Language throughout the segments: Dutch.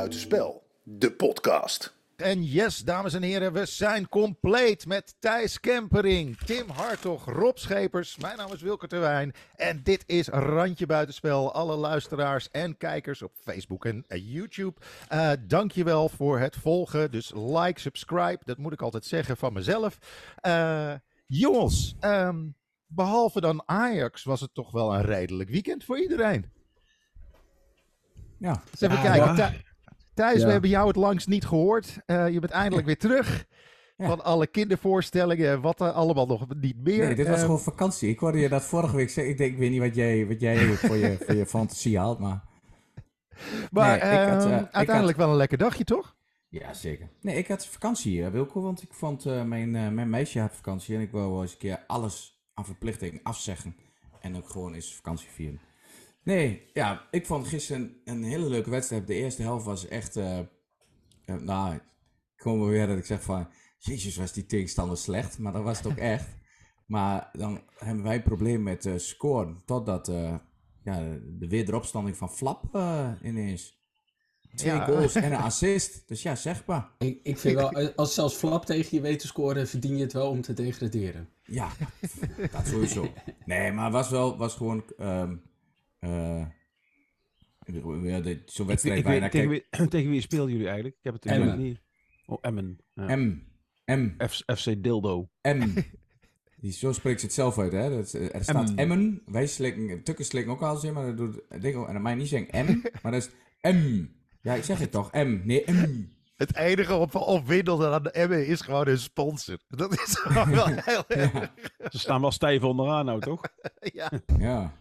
Buitenspel, de podcast. En yes, dames en heren, we zijn compleet met Thijs Kempering, Tim Hartog, Rob Schepers. Mijn naam is Wilker Terwijn en dit is Randje Buitenspel. Alle luisteraars en kijkers op Facebook en YouTube, uh, dankjewel voor het volgen. Dus like, subscribe, dat moet ik altijd zeggen van mezelf. Uh, jongens, um, behalve dan Ajax was het toch wel een redelijk weekend voor iedereen. Ja, eens even ja, kijken. Ja. Thijs, we hebben jou het langst niet gehoord. Uh, je bent eindelijk weer terug. Van alle kindervoorstellingen, wat er allemaal nog niet meer. Nee, dit was uh, gewoon vakantie. Ik hoorde je dat vorige week zeggen. Ik denk, ik weet niet wat jij, wat jij voor, je, voor je fantasie haalt, maar... Maar nee, had, uh, uiteindelijk had... wel een lekker dagje, toch? Ja, zeker. Nee, ik had vakantie, Wilco, want ik vond mijn, mijn meisje had vakantie en ik wou wel eens een keer alles aan verplichting afzeggen. En ook gewoon eens vakantie vieren. Nee, ja, ik vond gisteren een hele leuke wedstrijd. De eerste helft was echt, uh, uh, nou, ik kom weer dat ik zeg van, jezus was die tegenstander slecht, maar dat was het ook echt. Maar dan hebben wij een probleem met uh, scoren, totdat ja, de wederopstanding van Flap ineens. Twee ja. goals en een assist. Dus ja, zeg maar. Ik, ik vind wel, als zelfs Flap tegen je weet te scoren, verdien je het wel om te degraderen. Ja, dat sowieso. Nee, maar het was wel, was gewoon... Um, uh, Zo'n wedstrijd ik, ik weet, tegen, wie, tegen wie spelen jullie eigenlijk? Ik heb het natuurlijk niet. Oh, Emmen. Ja. M. M. F, FC Dildo. M. Die, zo spreekt ze het zelf uit, hè? Dat, er staat M. Emmen. Wij slikken, tukken slikken ook al zin, maar dat doet, denk, en dan mij niet zeggen M, maar dat is M. Ja, ik zeg het toch, M. Nee, M. Het enige op, opwindelde aan de M is gewoon een sponsor. Dat is gewoon wel heel ja. Ze staan wel stijf onderaan nou, toch? ja. Ja.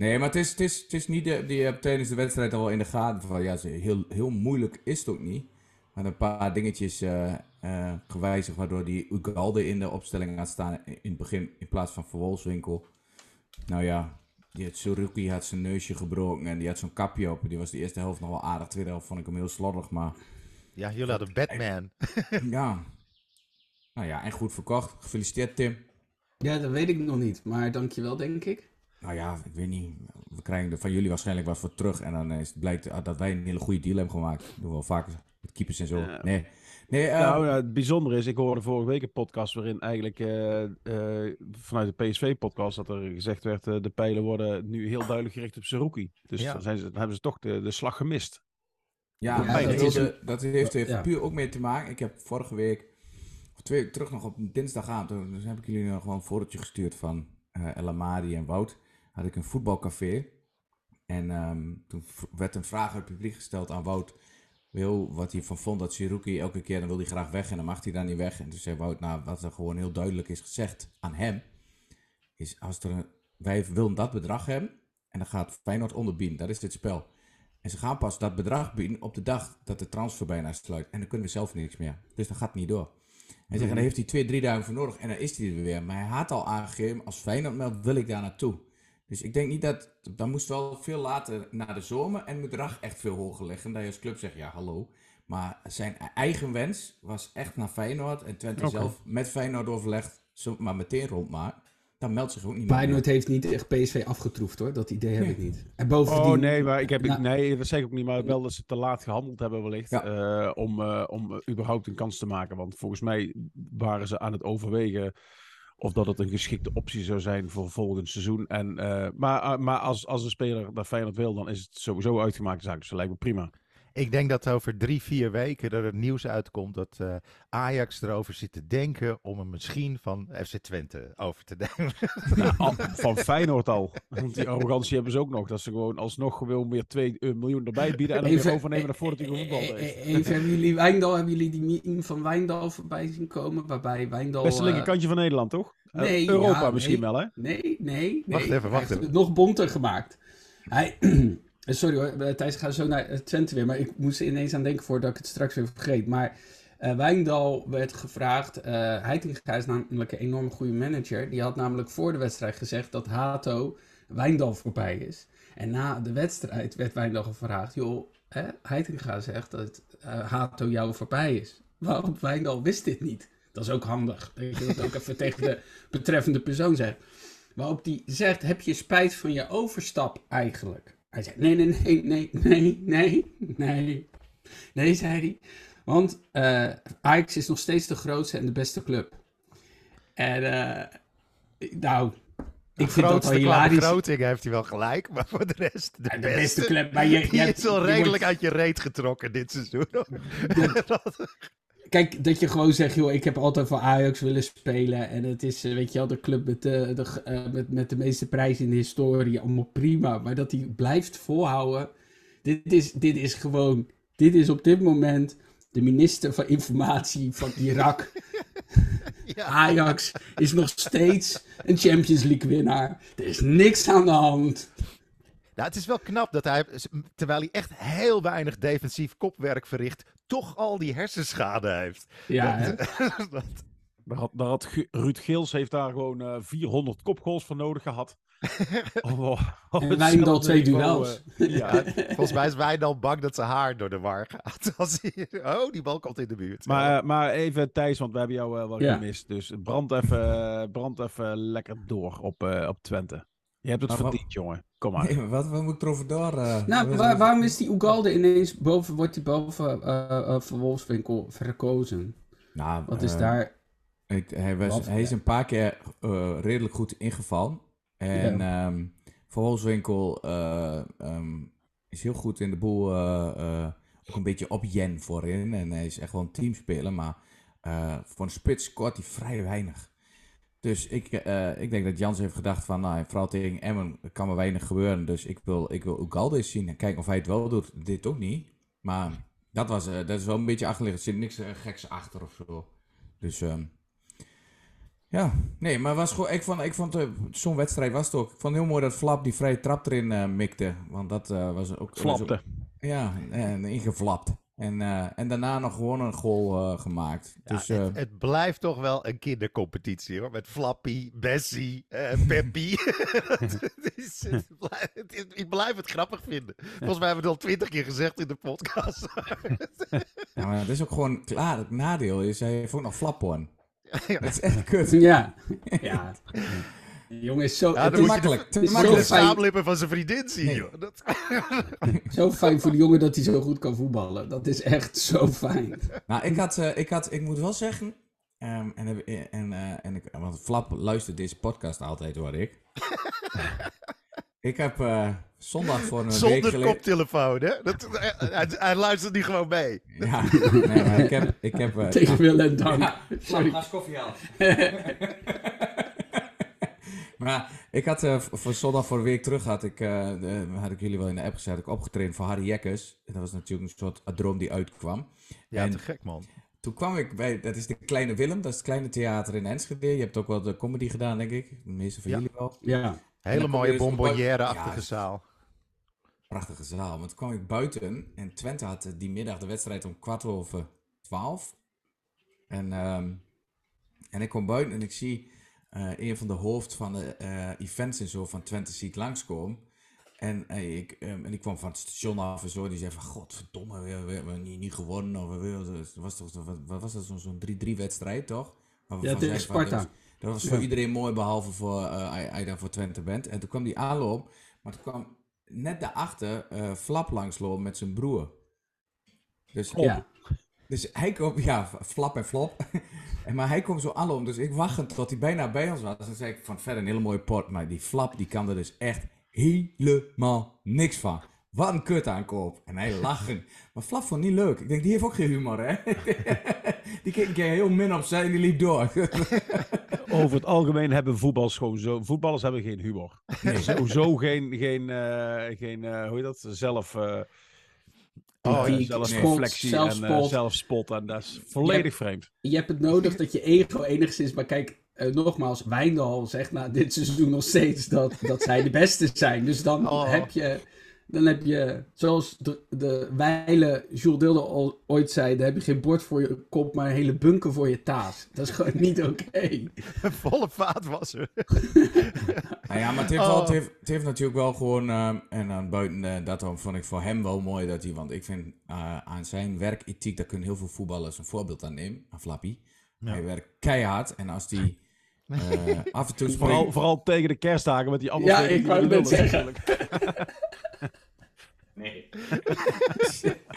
Nee, maar het is, het is, het is niet de, die hebt tijdens de wedstrijd al in de gaten van ja, heel, heel moeilijk is het ook niet. Maar een paar dingetjes uh, uh, gewijzigd waardoor die Ugalde in de opstelling gaat staan in het begin in plaats van Verwolswinkel. Nou ja, die had Suruki had zijn neusje gebroken en die had zo'n kapje op. Die was de eerste helft nog wel aardig, de tweede helft vond ik hem heel slordig, maar... Ja, jullie hadden Batman. ja. Nou ja, en goed verkocht. Gefeliciteerd Tim. Ja, dat weet ik nog niet, maar dankjewel denk ik. Nou ja, ik weet niet. We krijgen er van jullie waarschijnlijk wat voor terug. En dan is het blijkt dat wij een hele goede deal hebben gemaakt. Dat doen we wel vaker met keepers en zo. Nee. nee uh... nou, het bijzondere is, ik hoorde vorige week een podcast waarin eigenlijk uh, uh, vanuit de PSV-podcast dat er gezegd werd, de pijlen worden nu heel duidelijk gericht op Seruki. Dus ja. dan, zijn ze, dan hebben ze toch de, de slag gemist. Ja, ja dat, is, dat, heeft er ja. puur ook mee te maken. Ik heb vorige week, of twee weken terug nog op dinsdagavond, dus heb ik jullie nog gewoon een fotootje gestuurd van El Amadi en Wout had ik een voetbalcafé. En um, toen werd een vraag uit het publiek gesteld aan Wout. Wil, wat hij van vond dat Siruki elke keer, dan wil hij graag weg en dan mag hij dan niet weg. En toen zei Wout, nou, wat er gewoon heel duidelijk is gezegd aan hem, is als er een, wij willen dat bedrag hebben en dan gaat Feyenoord onderbieden. Dat is dit spel. En ze gaan pas dat bedrag bieden op de dag dat de transfer bijna sluit. En dan kunnen we zelf niks meer. Dus dat gaat niet door. Hij zegt, dan heeft hij twee, drie dagen voor nodig en dan is hij er weer. Maar hij had al aangegeven, als Feyenoord wil ik daar naartoe. Dus ik denk niet dat. Dan moest wel veel later naar de zomer en het bedrag echt veel hoger liggen. Dat je als club zegt: ja, hallo. Maar zijn eigen wens was echt naar Feyenoord. En Twente okay. zelf met Feyenoord overlegd, maar meteen rondmaakt. Dan meldt zich ook niet Feyenoord heeft niet echt PSV afgetroefd hoor. Dat idee heb ik niet. En bovendien... Oh nee, maar ik heb, nou, nee, dat zeg ik ook niet. Maar wel dat ze te laat gehandeld hebben wellicht. Ja. Uh, om, uh, om überhaupt een kans te maken. Want volgens mij waren ze aan het overwegen of dat het een geschikte optie zou zijn voor volgend seizoen. En, uh, maar maar als, als een speler dat Feyenoord wil, dan is het sowieso uitgemaakte zaak. Dus dat lijkt me prima. Ik denk dat over drie, vier weken er het nieuws uitkomt dat uh, Ajax erover zit te denken om hem misschien van FC Twente over te nemen. Nou, van Feyenoord al. Want die arrogantie hebben ze ook nog. Dat ze gewoon alsnog gewoon weer 2 miljoen erbij bieden en dan weer overnemen naar voordat hij voetbal heeft. Even, hebben jullie Wijndal, hebben jullie die meme van Wijndal voorbij zien komen? Waarbij Wijndal... Beste linkerkantje van Nederland, toch? Nee, Europa ja, misschien wel, hè? Nee, nee, nee. Wacht even, wacht even. Het nog bonter gemaakt. Hij... Sorry hoor, Thijs gaat zo naar Twente weer. Maar ik moest ineens aan denken voordat ik het straks weer vergeet. Maar uh, Wijndal werd gevraagd. Heitinga is namelijk een enorm goede manager. Die had namelijk voor de wedstrijd gezegd dat Hato Wijndal voorbij is. En na de wedstrijd werd Wijndal gevraagd. Joh, hè, Heitinga zegt dat Hato jou voorbij is. Waarom Wijndal wist dit niet? Dat is ook handig. Dat je dat ook even tegen de betreffende persoon zegt. Waarop die zegt, heb je spijt van je overstap eigenlijk? Hij zegt, nee, nee, nee, nee, nee, nee, nee. Nee, zei hij. Want uh, Ajax is nog steeds de grootste en de beste club. En uh, nou, ik vind dat wel hilarisch. begroting heeft hij wel gelijk, maar voor de rest de, de beste, club. Maar je, je is wel redelijk uit je reet getrokken dit seizoen. Kijk, dat je gewoon zegt, joh, ik heb altijd voor Ajax willen spelen. En het is, eh, weet je wel, de club met de, de uh, met, met de meeste prijzen in de historie. Allemaal prima. Maar dat hij blijft volhouden. Dit is, dit is gewoon, dit is op dit moment de minister van Informatie van Irak. ja. Ajax is nog steeds een Champions League winnaar. Er is niks aan de hand. Nou, het is wel knap dat hij, terwijl hij echt heel weinig defensief kopwerk verricht, toch al die hersenschade heeft. Ja, dat, Daar had, daar had Ruud Geels heeft daar gewoon uh, eh, 400 kopgoals voor nodig gehad. oh, oh, en Wijndal twee duels. Uh, ja, volgens mij is Wijndal bang dat zijn haar door de war gaat. Als hij, oh, die bal komt in de buurt. Maar, uh, maar even Thijs, want we hebben jou wel ja. gemist. Dus brand even, brand even lekker door op, op Twente. Je hebt het maar verdiend, jongen. Kom maar. Nee, wat, wat moet ik erover door? Uh, nou, waar, waarom is die Ugalde ineens boven, wordt hij boven uh, Van Wolfswinkel verkozen? Nou, wat is daar... Ik, hij, was, hij is een paar keer redelijk goed ingevallen. En ja. um, Van Wolfswinkel um, is heel goed in de boel ook een beetje op Jen voorin. En hij is echt wel een teamspeler, maar voor een spits scoort hij vrij weinig. Dus ik, uh, ik denk dat Jans heeft gedacht van, nou, vooral tegen Emmen kan maar weinig gebeuren. Dus ik wil, ik wil Ugalde zien en kijken of hij het wel doet. Dit ook niet. Maar dat, was, uh, dat is wel een beetje achterliggend. Er zit niks uh, geks achter of zo. Dus um, ja, nee, maar was gewoon, ik vond, ik vond zo'n wedstrijd was het ook. Ik vond het heel mooi dat Flap die vrije trap erin mikte. Want dat was ook... Flapte. ja, en ingeflapt. En, uh, en daarna nog gewoon een goal uh, gemaakt. Ja, dus, het, uh, het, blijft toch wel een kindercompetitie hoor. Met Flappy, Bessie, Peppy. ik blijf het grappig vinden. Volgens mij hebben we het al twintig keer gezegd in de podcast. ja, maar het is ook gewoon klaar. Het nadeel is, hij heeft ook nog flapporn. Ja, dat is echt kut. Ja. ja. Jongen is zo... Ja, het is makkelijk. Het is makkelijk de van zijn vriendin zien, nee. joh. Dat... zo fijn voor de jongen dat hij zo goed kan voetballen. Dat is echt zo fijn. Nou, ik had... Uh, ik, had ik moet wel zeggen... Um, en, en, uh, en ik, want Flap luistert deze podcast altijd, hoor ik. ik heb uh, zondag voor een Zonder week geleden... koptelefoon, hè? Dat, hij, hij, luistert niet gewoon mee. Ja, nee, maar ik heb... Ik heb Tegen wil en dank. Ja, Sorry. Ga koffie halen. Maar ik had uh, voor zondag voor een week terug, had ik, uh, had ik jullie wel in de app gezet, ik opgetraind voor Harry Jekkers. Dat was natuurlijk een soort droom die uitkwam. Ja, en te gek man. Toen kwam ik bij, dat is de Kleine Willem, dat is het kleine theater in Enschede. Je hebt ook wel de comedy gedaan, denk ik. De meeste van jullie wel. Ja. Hele mooie bonbonnière-achtige ja, zaal. Prachtige zaal. Want toen kwam ik buiten en Twente had die middag de wedstrijd om kwart over twaalf. En, um, en ik kom buiten en ik zie uh, een van de hoofd van de uh, events en zo van Twente zie ik langskomen. En, ik, um, en ik kwam van het station af en zo. Die zei van, godverdomme, we, we hebben niet, niet gewonnen. Of, we, was toch, wat, was dat, zo'n 3-3 wedstrijd, toch? Ja, tegen Sparta. dat, dat was, voor ja. iedereen mooi, behalve voor uh, daar voor Twente bent. En toen kwam die aanloop, maar toen kwam net daarachter uh, Flap langslopen met zijn broer. Dus, ja. Dus hij komt, ja, Flap en Flop. En maar hij komt zo aan, dus ik wacht tot hij bijna bij ons was. En dan zei ik van verder een hele mooie pot, maar die flap die kan er dus echt helemaal niks van. Wat een kut aankoop. En hij lachen. Maar Flap vond niet leuk. Ik denk, die heeft ook geen humor, hè? die keek een keer heel min opzij en die liep door. Over het algemeen hebben voetballers gewoon zo... Voetballers hebben geen humor. Nee. Sowieso geen, geen, uh, geen uh, hoe heet dat, zelf... Uh, Oh, ja, zelfreflectie en uh, zelfspot. En dat is volledig je vreemd. Je hebt het nodig dat je ego enigszins... Maar kijk, uh, nogmaals, Wijndal zegt na dit seizoen nog steeds dat, dat zij de beste zijn. Dus dan oh. heb je... Dan heb je, zoals de, de wijle Jules Dilde ooit zei, dan heb je geen bord voor je kop, maar een hele bunker voor je taas. Dat is gewoon niet oké. Okay. Volle vaat was er. nou ja, maar het heeft, wel, oh. het, heeft, het heeft, natuurlijk wel gewoon, uh, en dan buiten uh, dat vond ik voor hem wel mooi dat hij, want ik vind uh, aan zijn werkethiek, daar kunnen heel veel voetballers een voorbeeld aan nemen, aan Flappy. Ja. Hij werkt keihard en als die af en toe vooral, vooral tegen de kerstdagen met die allemaal Ja, ik wou het zeggen. Nee.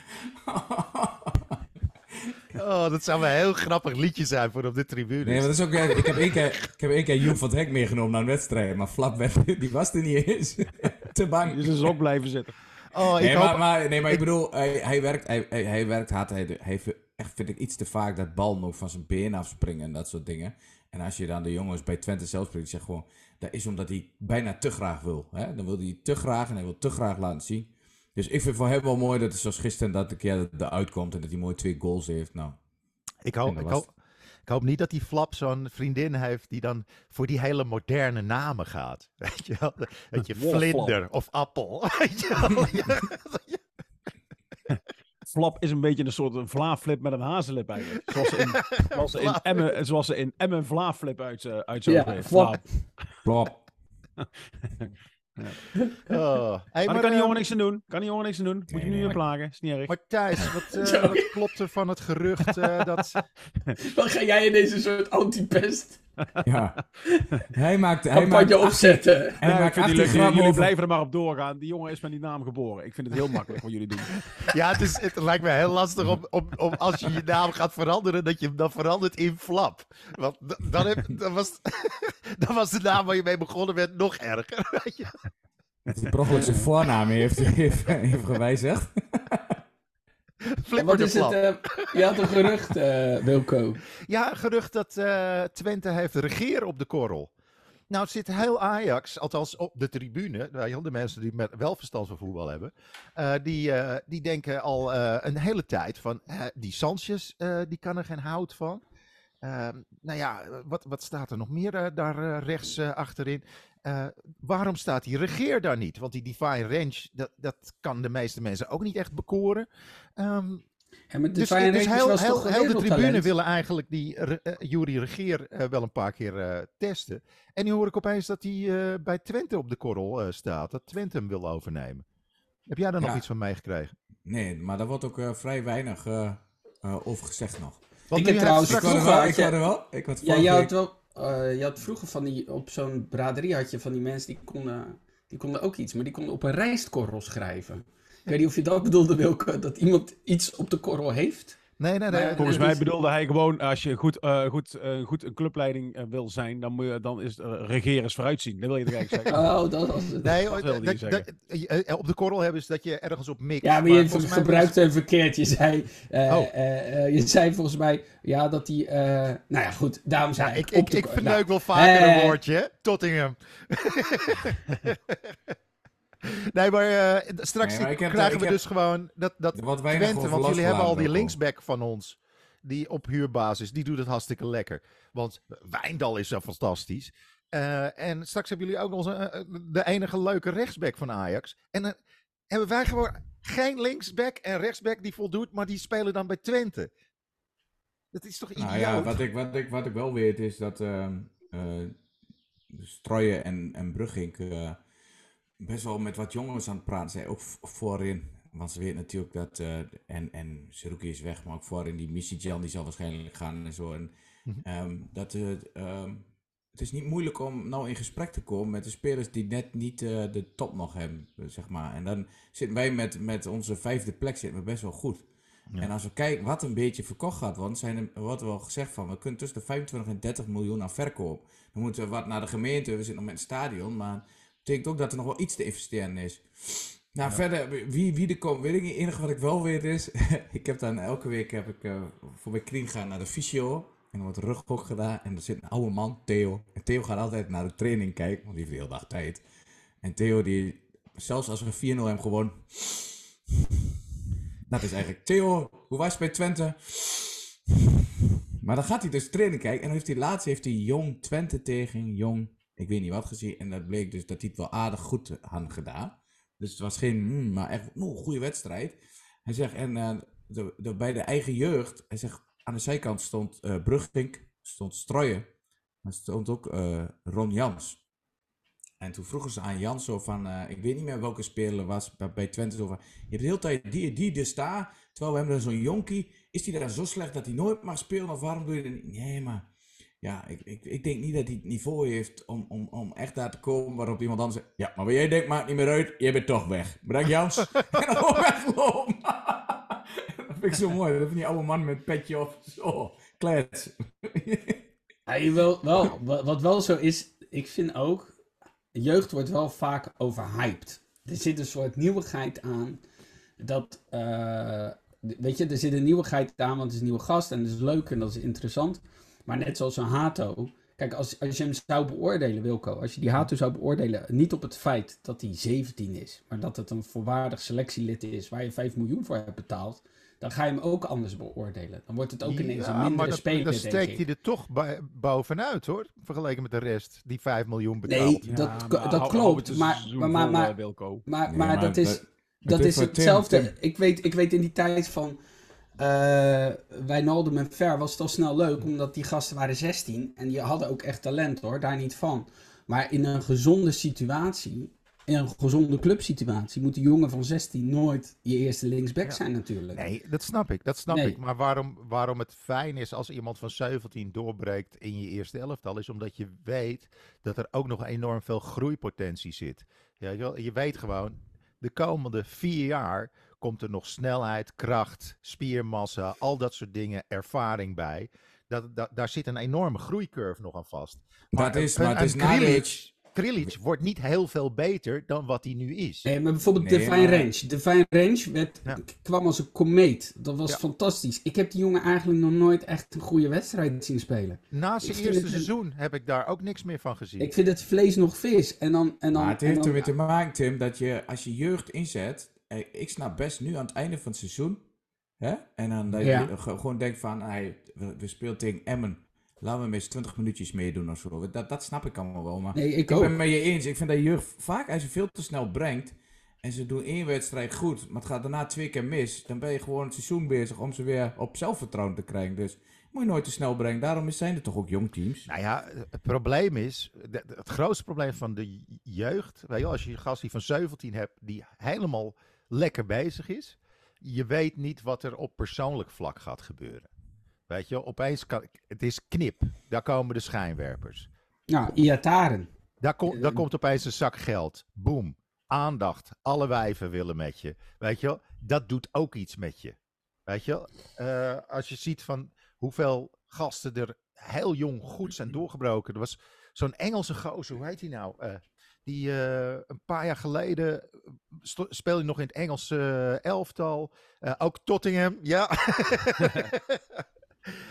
Oh, dat zou wel een heel grappig liedje zijn voor op de tribune. Nee, maar dat is ook, ik heb één keer, ik heb één keer Joep van het Hek meegenomen naar een wedstrijd. Maar Flap, die was er niet eens. Te bang. Dus is ook blijven zitten. Oh, ik nee, hoop... maar, maar, nee, maar ik bedoel, hij, hij werkt, hij, hij, werkt hard. Hij, hij heeft echt, vind ik, iets te vaak dat bal nog van zijn been afspringen en dat soort dingen. En als je dan de jongens bij Twente zelf spreekt, zegt gewoon, dat is omdat hij bijna te graag wil. Hè? Dan wil hij te graag en hij wil te graag laten zien. Dus ik vind voor hem wel mooi dat het zoals gisteren dat de keer eruit komt en dat hij mooi twee goals heeft. Nou, ik hoop, ik hoop, ik hoop niet dat die Flap zo'n vriendin heeft die dan voor die hele moderne namen gaat. Weet je wel? Dat je vlinder of appel. Weet je wel? Flap is een beetje een soort een vlaaflip met een hazenlip eigenlijk. Zoals ze in, zoals ze in Emmen, zoals ze in Emmen vlaaflip uit, uh, uit zo'n ja, Flap. Flap. Ja. Oh. Hey, maar, maar kan die jongen niks aan doen. Kan die jongen niks aan doen. Moet je nu weer plagen. Is niet erg. Maar Thijs, wat, uh, wat klopt er van het gerucht uh, dat... Wat ga jij in deze soort antipest? Ja. Hij maakt... Hij maakt je opzetten. Hij maakt jullie, jullie blijven er maar op doorgaan. Die jongen is met die naam geboren. Ik vind het heel makkelijk wat jullie doen. Ja, het, is, het lijkt me heel lastig om, om, om als je je naam gaat veranderen, dat je hem dan verandert in Flap. Want dan, heb, dan, was, dan was de naam waar je mee begonnen bent nog erger. Weet je? Dat hij per zijn voornaam heeft, heeft, heeft gewijzigd. Wat is het? Uh, je had een gerucht, uh, Wilco. Ja, een gerucht dat uh, Twente heeft regeer op de korrel. Nou, het zit heel Ajax, althans op de tribune, de mensen die met wel verstand van voetbal hebben, die, die denken al een hele tijd van, die Sanchez, die kan er geen hout van. Ehm, nou ja, wat, wat staat er nog meer daar rechts achterin? Uh, waarom staat die regeer daar niet? Want die Divine Range, dat, dat kan de meeste mensen ook niet echt bekoren. Um, ja, maar dus, dus heel, heel, heel de tribune willen eigenlijk die uh, Jury Regeer uh, wel een paar keer testen. En nu hoor ik opeens dat hij bij Twente op de korrel staat. Dat Twente hem wil overnemen. Heb jij daar nog iets van meegekregen? Nee, maar daar wordt ook vrij weinig over gezegd nog. Want ik heb trouwens... Ik hoorde wel, ik hoorde wel. Ik had ja, jij had wel uh, je had vroeger van die, op zo'n braderie had je van die mensen die konden, die konden ook iets, maar die konden op een rijstkorrel schrijven. Ik weet niet of je dat bedoelde, Wilke, dat iemand iets op de korrel heeft. Nee, nee, nee. Volgens mij bedoelde hij gewoon, als je goed, uh, goed, uh, goed een clubleiding uh, wil zijn, dan, moet je, dan is het regeren vooruitzien. Dat wil je er eigenlijk zeggen. Oh, dat was het. Nee, dat dat, dat, op de korrel hebben is dat je ergens op mikt. Ja, maar je maar gebruikt hem verkeerd. Je zei, oh. je zei volgens mij, ja, dat die, nou ja, goed, daarom zei ja, ik. Ik, ik verneuk nou, wel vaker een woordje, Tottingham. Nee, maar uh, straks nee, maar krijgen we dus gewoon dat, dat Twente, want jullie hebben al die linksback van ons, die op huurbasis, die doet het hartstikke lekker. Want Wijndal is zo fantastisch. Uh, en straks hebben jullie ook nog uh, de enige leuke rechtsback van Ajax. En dan hebben wij gewoon geen linksback en rechtsback die voldoet, maar die spelen dan bij Twente. Dat is toch idioot? Nou ja, wat ik, wat, ik, wat ik wel weet is dat uh, Strooien en, en Brugging best wel met wat jongens aan het praten zijn, ook voorin. Want ze weten natuurlijk dat, uh, en, en Seruki is weg, maar ook voorin die missie Gel, die zal waarschijnlijk gaan en zo. En, um, dat uh, um, het is niet moeilijk om nou in gesprek te komen met de spelers die net niet uh, de top nog hebben, zeg maar. En dan zitten wij met, met onze vijfde plek zitten we best wel goed. Ja. En als we kijken wat een beetje verkocht gaat worden, zijn er, wordt er wel gezegd van, we kunnen tussen de 25 en 30 miljoen aan verkoop. Dan moeten we wat naar de gemeente, we zitten nog met het stadion, maar betekent ook dat er nog wel iets te investeren is. Nou, verder, wie, wie er komt, weet ik niet. Het enige wat ik wel weet is, ik heb dan elke week heb ik, uh, voor mijn kring gaan naar de fysio. En dan wordt rugbok gedaan. En er zit een oude man, Theo. En Theo gaat altijd naar de training kijken, want die heeft de hele dag tijd. En Theo, die, zelfs als we 4-0 hebben gewoon. Dat is eigenlijk, Theo, hoe was het bij Twente? Maar dan gaat hij dus training kijken. En dan heeft hij laatst heeft hij jong Twente tegen jong ik weet niet wat gezien. En dat bleek dus dat hij het wel aardig goed had gedaan. Dus het was geen, mm, maar echt een goede wedstrijd. Hij zegt, en uh, de, de, bij de eigen jeugd, hij zegt, aan de zijkant stond uh, Brugvink, stond Strooien. Maar stond ook uh, Ron Jans. En toen vroegen ze aan Jans zo van, ik weet niet meer welke speler was bij Twente. Zo van, je hebt de hele tijd die, die daar, terwijl we hebben zo'n jonkie. Is die daar zo slecht dat hij nooit mag spelen? Of waarom doe je dat niet? Nee, maar ja, ik, ik, ik denk niet dat hij het niveau heeft om, om, om echt daar te komen waarop iemand anders zegt, ja, maar wat jij denkt maakt niet meer uit, jij bent toch weg. Bedankt Jans. en dan weglopen. dat vind ik zo mooi. Dat van die oude man met petje of zo. Klets. Ja, wel, wel, wat wel zo is, ik vind ook, jeugd wordt wel vaak overhyped. Er zit een soort nieuwigheid aan. Dat, uh, weet je, er zit een nieuwigheid aan, want het is een nieuwe gast en dat is leuk en dat is interessant. Maar net zoals een Hato. Kijk, als, als je hem zou beoordelen, Wilco, als je die Hato zou beoordelen, niet op het feit dat hij 17 is, maar dat het een volwaardig selectielid is waar je 5 miljoen voor hebt betaald, dan ga je hem ook anders beoordelen. Dan wordt het ook ineens een mindere dat, speler, Dan steekt hij er toch bovenuit, hoor. Vergeleken met de rest, die 5 miljoen betaalt. Nee, dat, dat klopt. Maar, maar, maar, maar, maar, maar, dat is, dat is hetzelfde. Ik, weet, ik weet in die tijd van... Uh, Wijnaldum en Ver was het al snel leuk, omdat die gasten waren 16 en die hadden ook echt talent hoor, daar niet van. Maar in een gezonde situatie in een gezonde clubsituatie moet een jongen van 16 nooit je eerste linksback zijn natuurlijk. Nee, dat snap ik. Dat snap ik. Maar waarom, waarom het fijn is als iemand van 17 doorbreekt in je eerste elftal, is omdat je weet dat er ook nog enorm veel groeipotentie zit. Ja, je weet gewoon, de komende vier jaar komt er nog snelheid, kracht, spiermassa, al dat soort dingen, ervaring bij. Dat, dat, daar zit een enorme groeicurve nog aan vast. Maar dat is, maar het is Krilic wordt niet heel veel beter dan wat hij nu is. Nee, maar bijvoorbeeld de Divine Range. Divine Range werd, kwam als een komeet. Dat was fantastisch. Ik heb die jongen eigenlijk nog nooit echt een goede wedstrijd zien spelen. Na zijn eerste seizoen heb ik daar ook niks meer van gezien. Ik vind het vlees nog vis. En dan, en dan, maar het heeft er weer te maken, Tim, dat je als je jeugd inzet... Ik snap best nu aan het einde van het seizoen... Hè? En dan dat je gewoon denkt van... Hey, we, we spelen tegen Emmen Laten we eens 20 minuutjes meedoen of zo. Dat, dat snap ik allemaal wel. Maar nee, ik, ik ben het met je eens. Ik vind dat jeugd vaak, als je veel te snel brengt. En ze doen één wedstrijd goed, maar het gaat daarna twee keer mis. Dan ben je gewoon het seizoen bezig om ze weer op zelfvertrouwen te krijgen. Dus moet je nooit te snel brengen. Daarom zijn er toch ook jong teams. Nou ja, het probleem is, het grootste probleem van de jeugd. Weet je, als je een gast die van 17 hebt, die helemaal lekker bezig is. Je weet niet wat er op persoonlijk vlak gaat gebeuren. Weet je, opeens kan, het is knip. Daar komen de schijnwerpers. Nou, Iataren. Daar, kom, daar komt opeens een zak geld. Boom. Aandacht. Alle wijven willen met je. Weet je, dat doet ook iets met je. Weet je, uh, als je ziet van hoeveel gasten er heel jong goed zijn doorgebroken. Er was zo'n Engelse gozer, hoe heet hij nou? Uh, die uh, een paar jaar geleden speelde nog in het Engelse elftal. ook Tottingham, ja.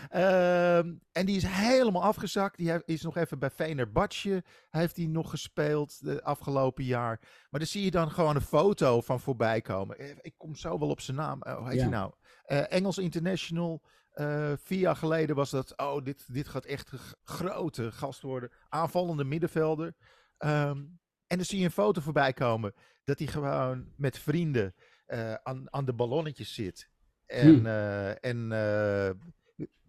Ehm, en die is helemaal afgezakt. Die is nog even bij Venerbatje. Heeft hij nog gespeeld de afgelopen jaar. Maar dan zie je dan gewoon een foto van voorbij komen. Eh, ik kom zo wel op zijn naam. Uh, hoe heet hij nou? Uh, Engels International. vier jaar geleden was dat. Oh, dit, dit gaat echt een grote gast worden. Aanvallende middenvelder. Ehm, en dan zie je een foto voorbij komen. Dat hij gewoon met vrienden aan, aan de ballonnetjes zit. En, hm. en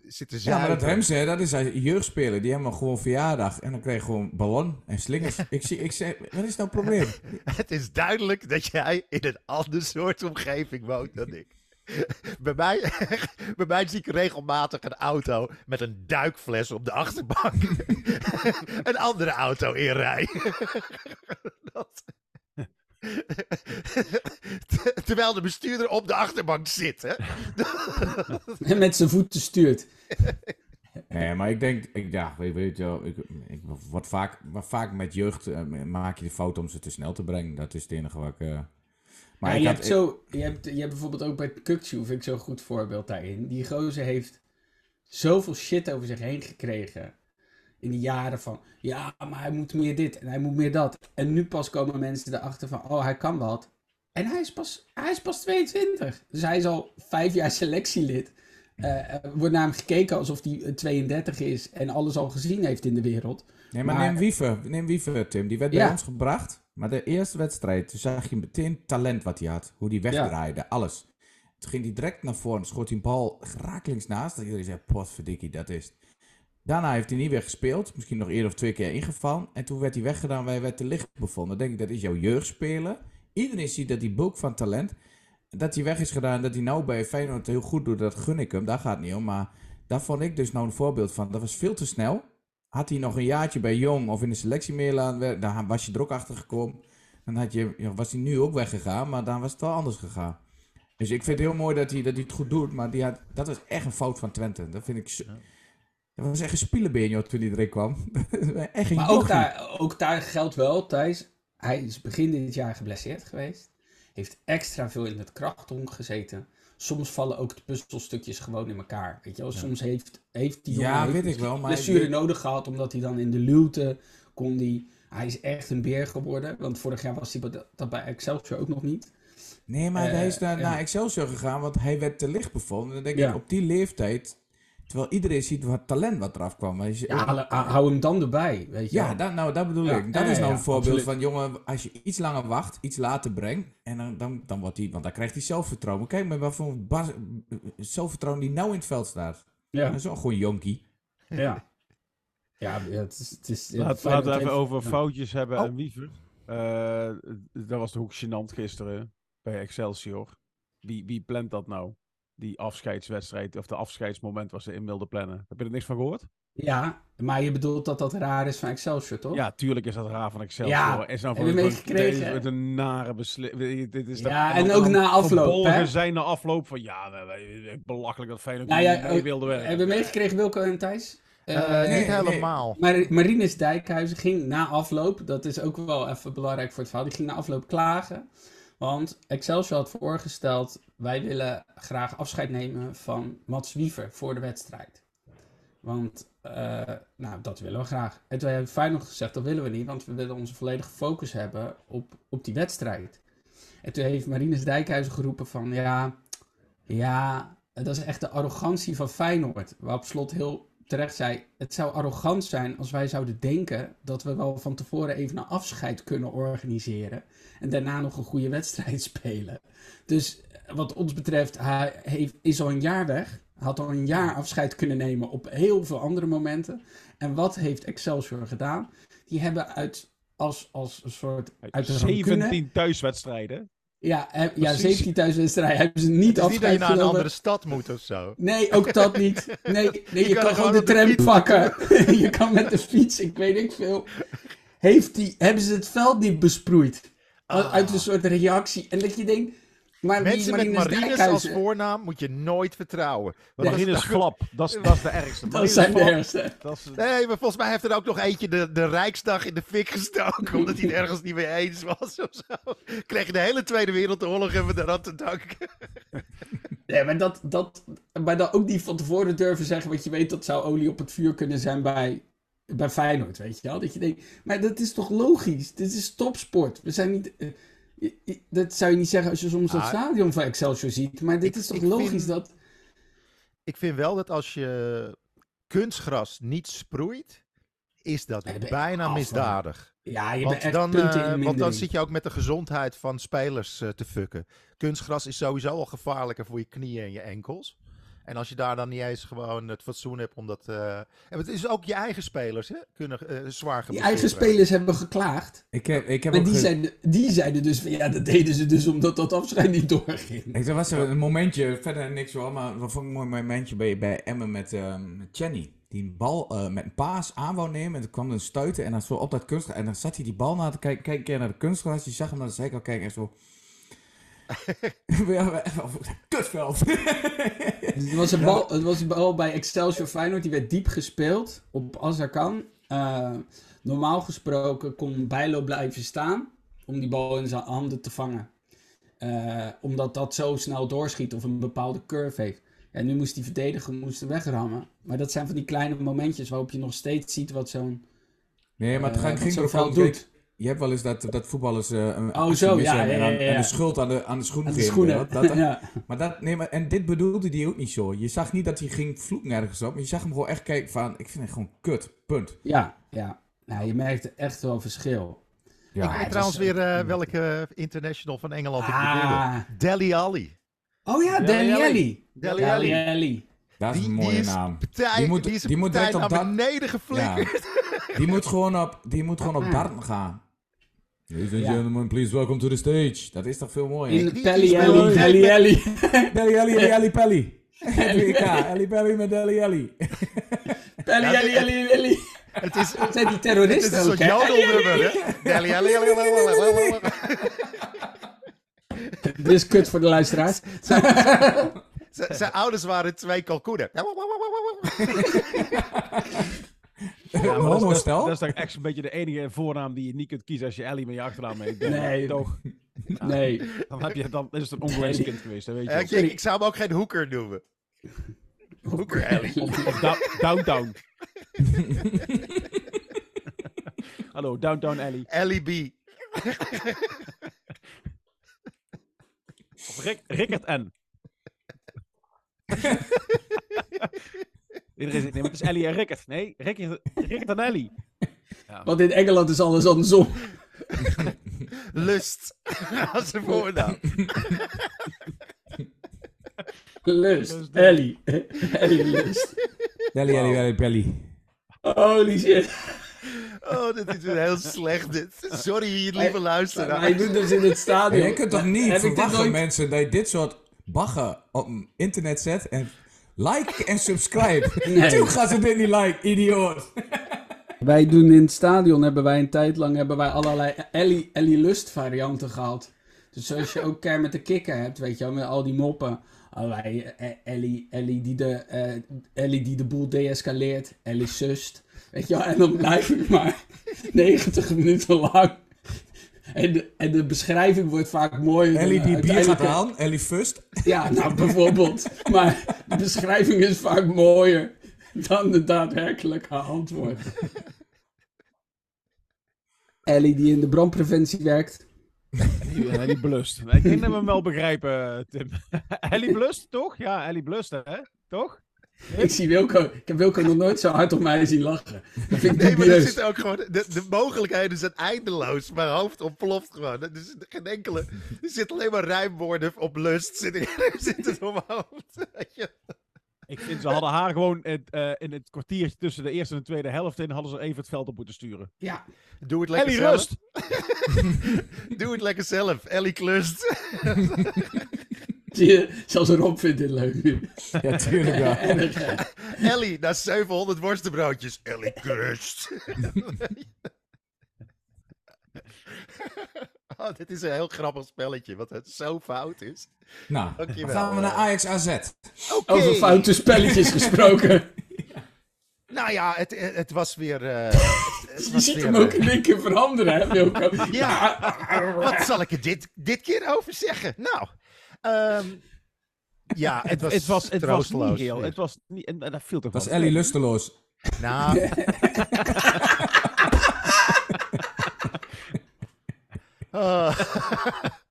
zitten Ja, maar dat Remse, dat is een jeugdspeler. Die hebben gewoon verjaardag. En dan krijg je gewoon ballon en slingers. ik, zie, ik zeg, wat is nou het probleem? het is duidelijk dat jij in een ander soort omgeving woont dan ik. bij, mij, bij mij zie ik regelmatig een auto met een duikfles op de achterbank. een andere auto in rij. dat... Terwijl de bestuurder op de achterbank zit. Hè? en met zijn voeten stuurt. Nee, maar ik denk, ik, ja, weet, weet je wel, ik, ik word vaak, maar vaak met jeugd uh, maak je de fout om ze te snel te brengen. Dat is het enige wat ik... Uh, maar ja, je, hebt zo, je, hebt, je hebt bijvoorbeeld ook bij Kukcu, vind ik zo'n goed voorbeeld daarin. Die gozer heeft zoveel shit over zich heen gekregen in de jaren van, ja, maar hij moet meer dit en hij moet meer dat. En nu pas komen mensen erachter van, oh, hij kan wat. En hij is pas, hij is pas 22. Dus hij is al vijf jaar selectielid. Uh, wordt naar hem gekeken alsof hij 32 is en alles al gezien heeft in de wereld. Nee, maar, neem Wiever, neem Tim. Die werd bij ons gebracht. Maar de eerste wedstrijd, toen zag je meteen talent wat hij had. Hoe hij wegdraaide, alles. Toen ging hij direct naar voren, schoot hij een bal rakelings naast. Dat iedereen zei, potverdikkie, dat is Daarna heeft hij niet weer gespeeld. Misschien nog eerder of twee keer ingevallen. En toen werd hij weggedaan, wij werd te licht bevonden. Dan denk ik, dat is jouw jeugdspeler. Iedereen ziet dat die bulk van talent, dat hij weg is gedaan. Dat hij nou bij Feyenoord heel goed doet, dat gun ik hem. Daar gaat het niet om. Maar daar vond ik dus nou een voorbeeld van. Dat was veel te snel. Had hij nog een jaartje bij Jong of in de selectie meer dan was je er ook achter gekomen. Dan had je, was hij nu ook weggegaan, maar dan was het wel anders gegaan. Dus ik vind het heel mooi dat hij, dat hij het goed doet, maar die had, dat was echt een fout van Twente. Dat vind ik... Dat was echt een spielenbeen toen hij erin kwam. echt een maar ook daar, ook daar geldt wel, Thijs. Hij is begin dit jaar geblesseerd geweest. Heeft extra veel in het krachthonk gezeten. Soms vallen ook de puzzelstukjes gewoon in elkaar. Weet je wel? Soms heeft, heeft die jongen ja, weet ik wel, maar blessure nodig gehad. Omdat hij dan in de luwte kon die... Hij is echt een beer geworden. Want vorig jaar was hij dat bij Excelsior ook nog niet. Nee, maar hij is naar, ja. naar Excelsior gegaan, want hij werd te licht bevonden. Dan denk ik, op die leeftijd Terwijl iedereen ziet wat talent wat eraf kwam. ja, hou hem dan erbij, weet je Ja, dat, nou, dat bedoel ik. Dat is nou een voorbeeld van, jongen, als je iets langer wacht, iets later brengt, en dan, dan, dan wordt hij, want dan krijgt hij zelfvertrouwen. Kijk maar wat voor zelfvertrouwen die nou in het veld staat. Ja. Dat is wel gewoon jonkie. Ja. Ja, het is... Het is Laat, laten we even over foutjes hebben oh. en wiever. Uh, dat was de hoek gênant gisteren bij Excelsior. Wie, wie plant dat nou? Die afscheidswedstrijd of de afscheidsmoment was ze in wilden plannen. Heb je er niks van gehoord? Ja, maar je bedoelt dat dat raar is van Excelsior, toch? Ja, tuurlijk is dat raar van Excelsior. Ja, is nou je meegekregen? Met een nare beslissing. Dit is ja, en ook na afloop, hè? zijn na afloop van, ja, belachelijk dat Feyenoord nou, ja, mee wilde werken. Hebben we meegekregen, Wilco en Thijs? Uh, uh, niet helemaal. Maar Marinus Dijkhuizen ging na afloop, dat is ook wel even belangrijk voor het verhaal, die ging na afloop klagen. Want Excelsior had voorgesteld, wij willen graag afscheid nemen van Mats Wiever voor de wedstrijd. Want, uh, nou, dat willen we graag. En toen heeft Feyenoord gezegd, dat willen we niet, want we willen onze volledige focus hebben op, op die wedstrijd. En toen heeft Marinus Dijkhuizen geroepen van, ja, ja, dat is echt de arrogantie van Feyenoord. Waarop Slot heel terecht zei, het zou arrogant zijn als wij zouden denken dat we wel van tevoren even een afscheid kunnen organiseren en daarna nog een goede wedstrijd spelen. Dus wat ons betreft, hij heeft, is al een jaar weg. Had al een jaar afscheid kunnen nemen op heel veel andere momenten. En wat heeft Excelsior gedaan? Die hebben uit als, als een soort. Uit 17 thuiswedstrijden. Ja, ja 17 thuiswedstrijden hebben ze niet afscheid dat je naar een andere stad moet of zo. Nee, ook dat niet. Nee, nee je, kan, gewoon de tram pakken. je kan met de fiets, ik weet niet veel. Heeft die, hebben ze het veld niet besproeid? Ah. Uit een soort reactie. En dat je denkt... Maar Mensen met Marines als voornaam moet je nooit vertrouwen. Want Marines Glap, dat is, dat is de ergste. dat zijn de ergste. Is... Nee, maar volgens mij heeft er ook nog eentje de, de Rijksdag in de fik gestoken. omdat hij het ergens niet mee eens was of zo. Kreeg je de hele Tweede Wereldoorlog even daaraan te danken. Nee, maar dat, dat, maar dan ook niet van tevoren durven zeggen. Want je weet dat zou olie op het vuur kunnen zijn bij bij Feyenoord, weet je wel. Dat je denkt, maar dat is toch logisch? Dit is topsport. We zijn niet... Dat zou je niet zeggen als je soms het ah, stadion van Excelsior ziet. Maar dit is toch logisch vind, dat... Ik vind wel dat als je kunstgras niet sproeit, is dat bijna misdadig. Ja, je want bent dan, uh, Want dan zit je ook met de gezondheid van spelers uh, te fucken. Kunstgras is sowieso al gevaarlijker voor je knieën en je enkels. En als je daar dan niet eens gewoon het fatsoen hebt om dat... Uh... En het is ook je eigen spelers, hè? Kunnen uh, zwaar Je eigen spelers hebben geklaagd. Ik heb, ik heb maar die, zeiden, die zeiden dus van, ja, dat deden ze dus omdat dat afscheid niet doorging. Ik, er was een momentje, verder niks hoor, maar wat vond ik een mooi momentje bij, bij Emmen met uh, Chenny. Die een bal uh, met een paas aan wou nemen en toen kwam er een stuiten en dan zo op dat kunstgras. En dan zat hij die bal naar te kijken, kijken naar de kunstgras. Je zag hem naar de zijkant kijken en zo... Kutveld. het, was een bal, het was een bal bij Excelsior Feyenoord. Die werd diep gespeeld op Azarkan. Uh, normaal gesproken kon Bijlo blijven staan om die bal in zijn handen te vangen. Uh, omdat dat zo snel doorschiet of een bepaalde curve heeft. En nu moest die verdediger moest wegrammen. Maar dat zijn van die kleine momentjes waarop je nog steeds ziet wat zo'n... Nee, maar het uh, ging doet je hebt wel eens dat, dat voetballers uh, een oh, zo, ja, ja, ja, en, de schuld aan de, aan de schoenen geven. Dat, ja. maar dat, nee, maar, en dit bedoelde hij ook niet zo. Je zag niet dat hij ging vloeken ergens op. Maar je zag hem gewoon echt kijken van, ik vind het gewoon kut. Punt. Ja, ja. Nou, je merkte echt wel verschil. Ja, ik weet trouwens weer uh, welke international van Engeland ah. ik Deli Ali. Oh ja, Deli Ali. Deli Ali. Dat is een mooie naam. Partij, die moet, die, die moet direct op naar beneden geflikkerd. Ja. Die moet gewoon op, die moet gewoon op darten gaan. Ladies and gentlemen, please welcome to the stage. Dat is toch veel mooier? In Pelly Ellie, Pelly Ellie. Pelly Ellie, Ellie Pelly. Ellie Pelly met Ellie Ellie. Pelly Ellie, Ellie, Ellie. Het is, het zijn die terroristen Het is een soort jodelnummer, hè? Ellie Ellie, Ellie, Ellie, dit is kut voor de luisteraars. Zijn ouders waren twee kalkoenen. Ja, maar dat, is, dat, is toch echt een beetje de enige voornaam die je niet kunt kiezen als je Ellie met je achternaam mee Nee. Toch? nee. Dan, heb je, dan is het een ongewenst kind geweest, weet je. ik, ik, zou hem ook geen hoeker noemen. Hoeker Ellie. Of, of downtown. Hallo, Downtown Ellie. Ellie B. of Rick, Rickert N. Iedereen zegt, nee, maar het is Ellie en Rickert. Nee, Rickert, Rickert en Ellie. Ja. Want in Engeland is alles andersom. Lust. Als een voornaam. Lust. Ellie. Ellie Lust. Ellie, Ellie, Ellie, Belly. Holy shit. Oh, dit is heel slecht dit. Sorry, lieve luisteraar. Hij doet dus in het stadion. je kunt toch niet verwachten, mensen, dat je dit soort bagger op internet zet en like en subscribe. Nee. Toen gaan ze dit niet like, idioot. wij doen in het stadion, hebben wij een tijd lang hebben wij allerlei Ellie, Ellie Lust varianten gehad. Dus zoals je ook met de kikker hebt, weet je wel, met al die moppen. Allerlei uh, Ellie, Ellie, die de, uh, Ellie die de boel deescaleert, Ellie sust. Weet je wel, en dan blijf ik maar 90 minuten lang en de, en de beschrijving wordt vaak mooi. Ellie die bier gaat aan, Ellie Fust. Ja, nou bijvoorbeeld. maar de beschrijving is vaak mooier dan de daadwerkelijke antwoord. Ellie die in de brandpreventie werkt. Ellie Blust. Ik denk dat we hem wel begrijpen, Tim. Ellie Blust, toch? Ja, Ellie Blust, hè? Toch? Ik zie Wilco, ik heb Wilco nog nooit zo hard op mij zien lachen. Dat vind ik nee, maar er zit ook gewoon, de, de mogelijkheden zijn eindeloos. Mijn hoofd ontploft gewoon. Er is geen enkele, er zit alleen maar rijmwoorden op lust zitten, zitten op mijn hoofd. Ik vind ze hadden haar gewoon het, uh, in het kwartiertje tussen de eerste en de tweede helft in hadden ze even het veld op moeten sturen. Ja. Doe het lekker Ellie zelf. Rust. Doe het lekker zelf. Ellie Klust. Zie je, zelfs Rob vindt dit leuk Ja, tuurlijk wel. Ellie, na 700 worstenbroodjes. Ellie Klust. Oh, dit is een heel grappig spelletje, wat het zo fout is. Nou, dan gaan we naar Ajax AZ. Okay. Over foute spelletjes gesproken. Nou ja, het, het was weer... Uh, het, Je ziet hem ook in één keer veranderen, hè, Wilco? ja, wat zal ik er dit, dit keer over zeggen? Nou, um, ja, het was Het was, het was niet heel, het was niet... En, dat viel toch was Ellie lusteloos. Nou... Uh.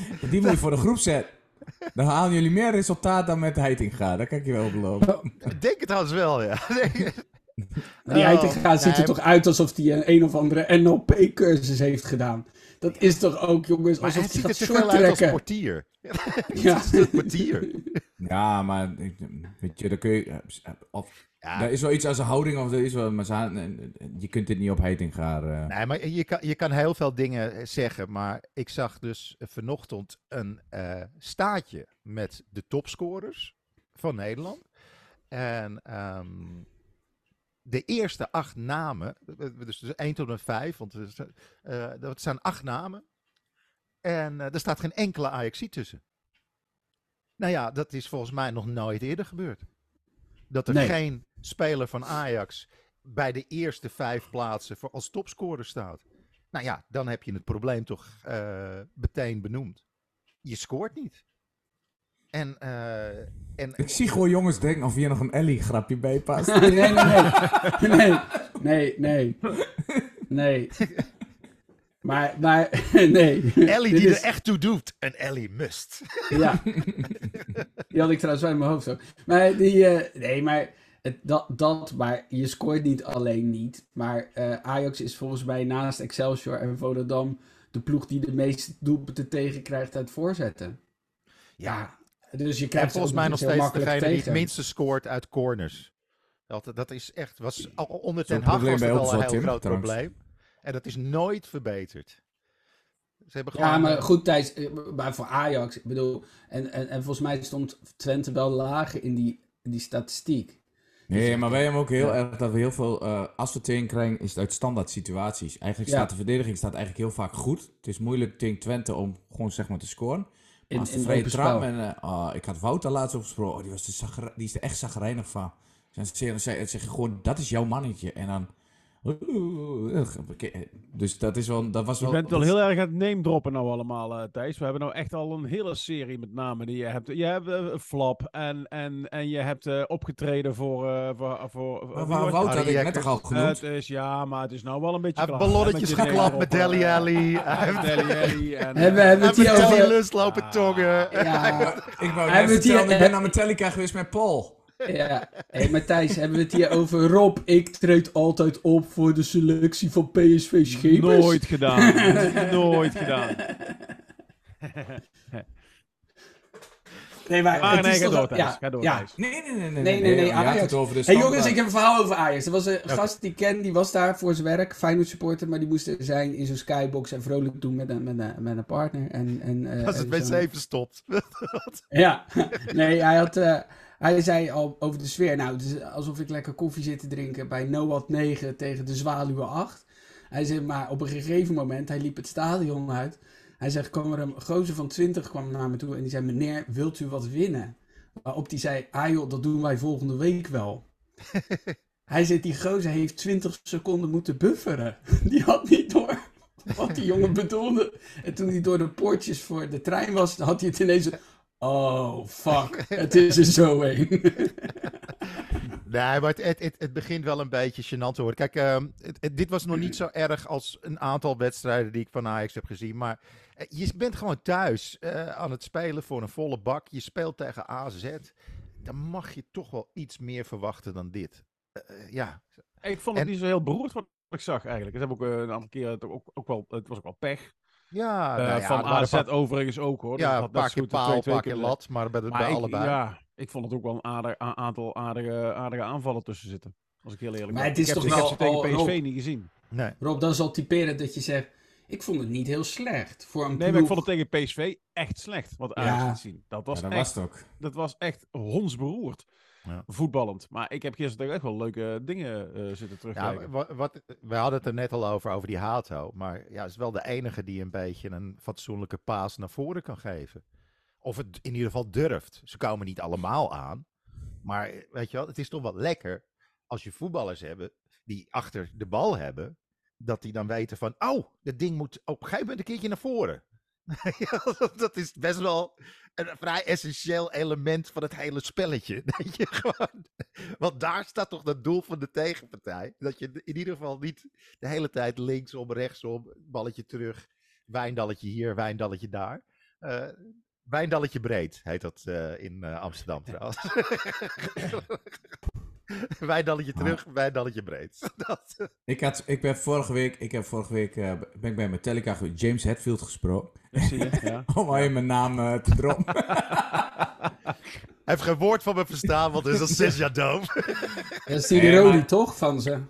Die moet je voor de groep zetten. Dan halen jullie meer resultaat dan met Heitinga. Dat kan ik je wel beloven. Ik denk het trouwens wel, ja. Die Heitinga ziet er toch uit alsof hij een een of andere NLP-cursus heeft gedaan. Dat is toch ook, jongens, alsof hij gaat short trekken. als portier. Ja. portier. Ja, maar weet je, dan kun je... Of, ja. Er is wel iets als een houding, of er is wel, maar je kunt dit niet op heiting gaan. Uh. Nee, maar je kan, je kan heel veel dingen zeggen. Maar ik zag dus vanochtend een uh, staatje met de topscorers van Nederland. En um, de eerste acht namen, dus, dus 1 tot en 5, want uh, dat zijn acht namen. En er staat geen enkele Ajaxie tussen. Nou ja, dat is volgens mij nog nooit eerder gebeurd. Dat er nee. geen speler van Ajax bij de eerste vijf plaatsen voor als topscorer staat. Nou ja, dan heb je het probleem toch uh, meteen benoemd. Je scoort niet. En, uh, en, Ik zie gewoon jongens denken of hier nog een Ellie-grapje bij past. nee, nee, nee. Nee, nee, nee. Nee. Maar, maar, nee. Ellie die is... er echt toe doet. Een Ellie must. Ja. Die had ik trouwens bij mijn hoofd ook. Maar die, uh, nee, maar het, dat, dat, maar je scoort niet alleen niet. Maar uh, Ajax is volgens mij naast Excelsior en Volendam de ploeg die de meeste doelpunten tegenkrijgt uit voorzetten. Ja. Dus je krijgt en volgens mij nog steeds degene die het minste scoort uit corners. Dat, dat is echt, was onder ten Hag was het al een heel groot probleem. En dat is nooit verbeterd. Ze hebben gewoon... Ja, maar goed, Thijs, maar voor Ajax, ik bedoel, en, en, en volgens mij stond Twente wel lager in die, in die statistiek. Nee, maar wij hebben ook heel erg dat we heel veel, uh, als we tegen krijgen, is het uit standaard situaties. Eigenlijk staat ja. de verdediging staat eigenlijk heel vaak goed. Het is moeilijk tegen Twente om gewoon zeg maar te scoren. In, in vrije trap. En, uh, ik had Wouter laatst opgesproken. Oh, die, was die is er echt zagrijnig van. Ze zeggen gewoon, dat is jouw mannetje. En dan dus dat is wel, dat was wel... Je bent wel heel erg aan het name droppen nou allemaal, uh, Thijs. We hebben nou echt al een hele serie met namen die je hebt. Je hebt uh, Flap en, en, en je hebt uh, opgetreden voor... Uh, voor, voor maar Wout had ik net toch al genoemd? Het is, ja, maar het is nou wel een beetje Hij heeft ballonnetjes geklapt met Deli Alli. Hebben we het hier over... lust lopen ah, tongen. Ja, ik wou net vertellen, ik ben naar Metallica geweest met Paul. Ja, hey, Matthijs, hebben we het hier over Rob? Ik treed altijd op voor de selectie van PSV Schepers. Nooit gedaan. Nooit gedaan. Nee, maar, het nee, is ga toch... door, Thijs. Ja, ga door, ja. Thijs. Nee, nee, nee. Nee, nee, nee. nee, Ajax. over de hey, jongens, ik heb een verhaal over Ajax. Er was een gast die ik ken, die was daar voor zijn werk, Feyenoord supporter, maar die moest er zijn in zo'n skybox en vrolijk doen met een, met een, met een partner. En, en, uh, Als het met zeven stopt. ja, nee, hij had... Uh, hij zei al over de sfeer, nou, het is alsof ik lekker koffie zit te drinken bij Noat 9 tegen de Zwaluwe 8. Hij zei, maar op een gegeven moment, hij liep het stadion uit. Hij zegt, kwam er een gozer van 20 kwam naar me toe en die zei, meneer, wilt u wat winnen? Waarop die zei, ah joh, dat doen wij volgende week wel. hij zegt, die gozer heeft 20 seconden moeten bufferen. Die had niet door wat die jongen bedoelde. En toen hij door de poortjes voor de trein was, had hij het ineens... Oh, fuck. het is er zo een. nee, maar het, het, het, begint wel een beetje gênant te worden. Kijk, uh, dit was nog niet zo erg als een aantal wedstrijden die ik van Ajax heb gezien. Maar uh, je bent gewoon thuis uh, aan het spelen voor een volle bak. Je speelt tegen AZ. Dan mag je toch wel iets meer verwachten dan dit. ja. Ik vond het en... niet zo heel beroerd wat ik zag eigenlijk. Het heb ook een aantal keer ook, ook wel, het was ook wel pech. Ja, uh, nou ja van AZ paar... overigens ook hoor. Ja, een paar keer paal, een paar keer lat, maar bij, de, bij ik, allebei. Ja, ik vond het ook wel een aardig, aantal aardige, aardige aanvallen tussen zitten. Als ik heel eerlijk ben. Maar het is ik toch heb, wel ik heb ze tegen PSV Rob, niet gezien. Nee. Rob, dan zal typeren dat je zegt... Ik vond het niet heel slecht. Voor een nee, ploeg... maar ik vond het tegen PSV echt slecht. Wat Ajax Ja. liet zien. Dat was, Ja, dat echt, was het ook. dat was echt hondsberoerd. Ja. Voetballend. Maar ik heb gisteren echt wel leuke dingen uh, zitten terugkijken. Ja, wat, wat, we hadden het er net al over, over die Hato. Maar ja, het is wel de enige die een beetje een fatsoenlijke paas naar voren kan geven. Of het in ieder geval durft. Ze komen niet allemaal aan. Maar weet je wel, het is toch wel lekker als je voetballers hebben die achter de bal hebben. Dat die dan weten van, oh, dat ding moet op een gegeven moment een keertje naar voren. dat is best wel een vrij essentieel element van het hele spelletje. Dat je gewoon, want daar staat toch dat doel van de tegenpartij. Dat je in ieder geval niet de hele tijd linksom, rechtsom, balletje terug, wijndalletje hier, wijndalletje daar. Uh, wijndalletje breed heet dat uh, in uh, Amsterdam trouwens. wijndalletje terug, wijndalletje breed. dat, ik, had, ik ben vorige week, ik heb vorige week uh, ben ik bij Metallica James Hetfield gesproken. Je, ja. Om al je mijn naam uh, te droppen. Hij heeft geen woord van me verstaan, want hij is al zes jaar doof. Dat is die Rodi maar... toch van ze?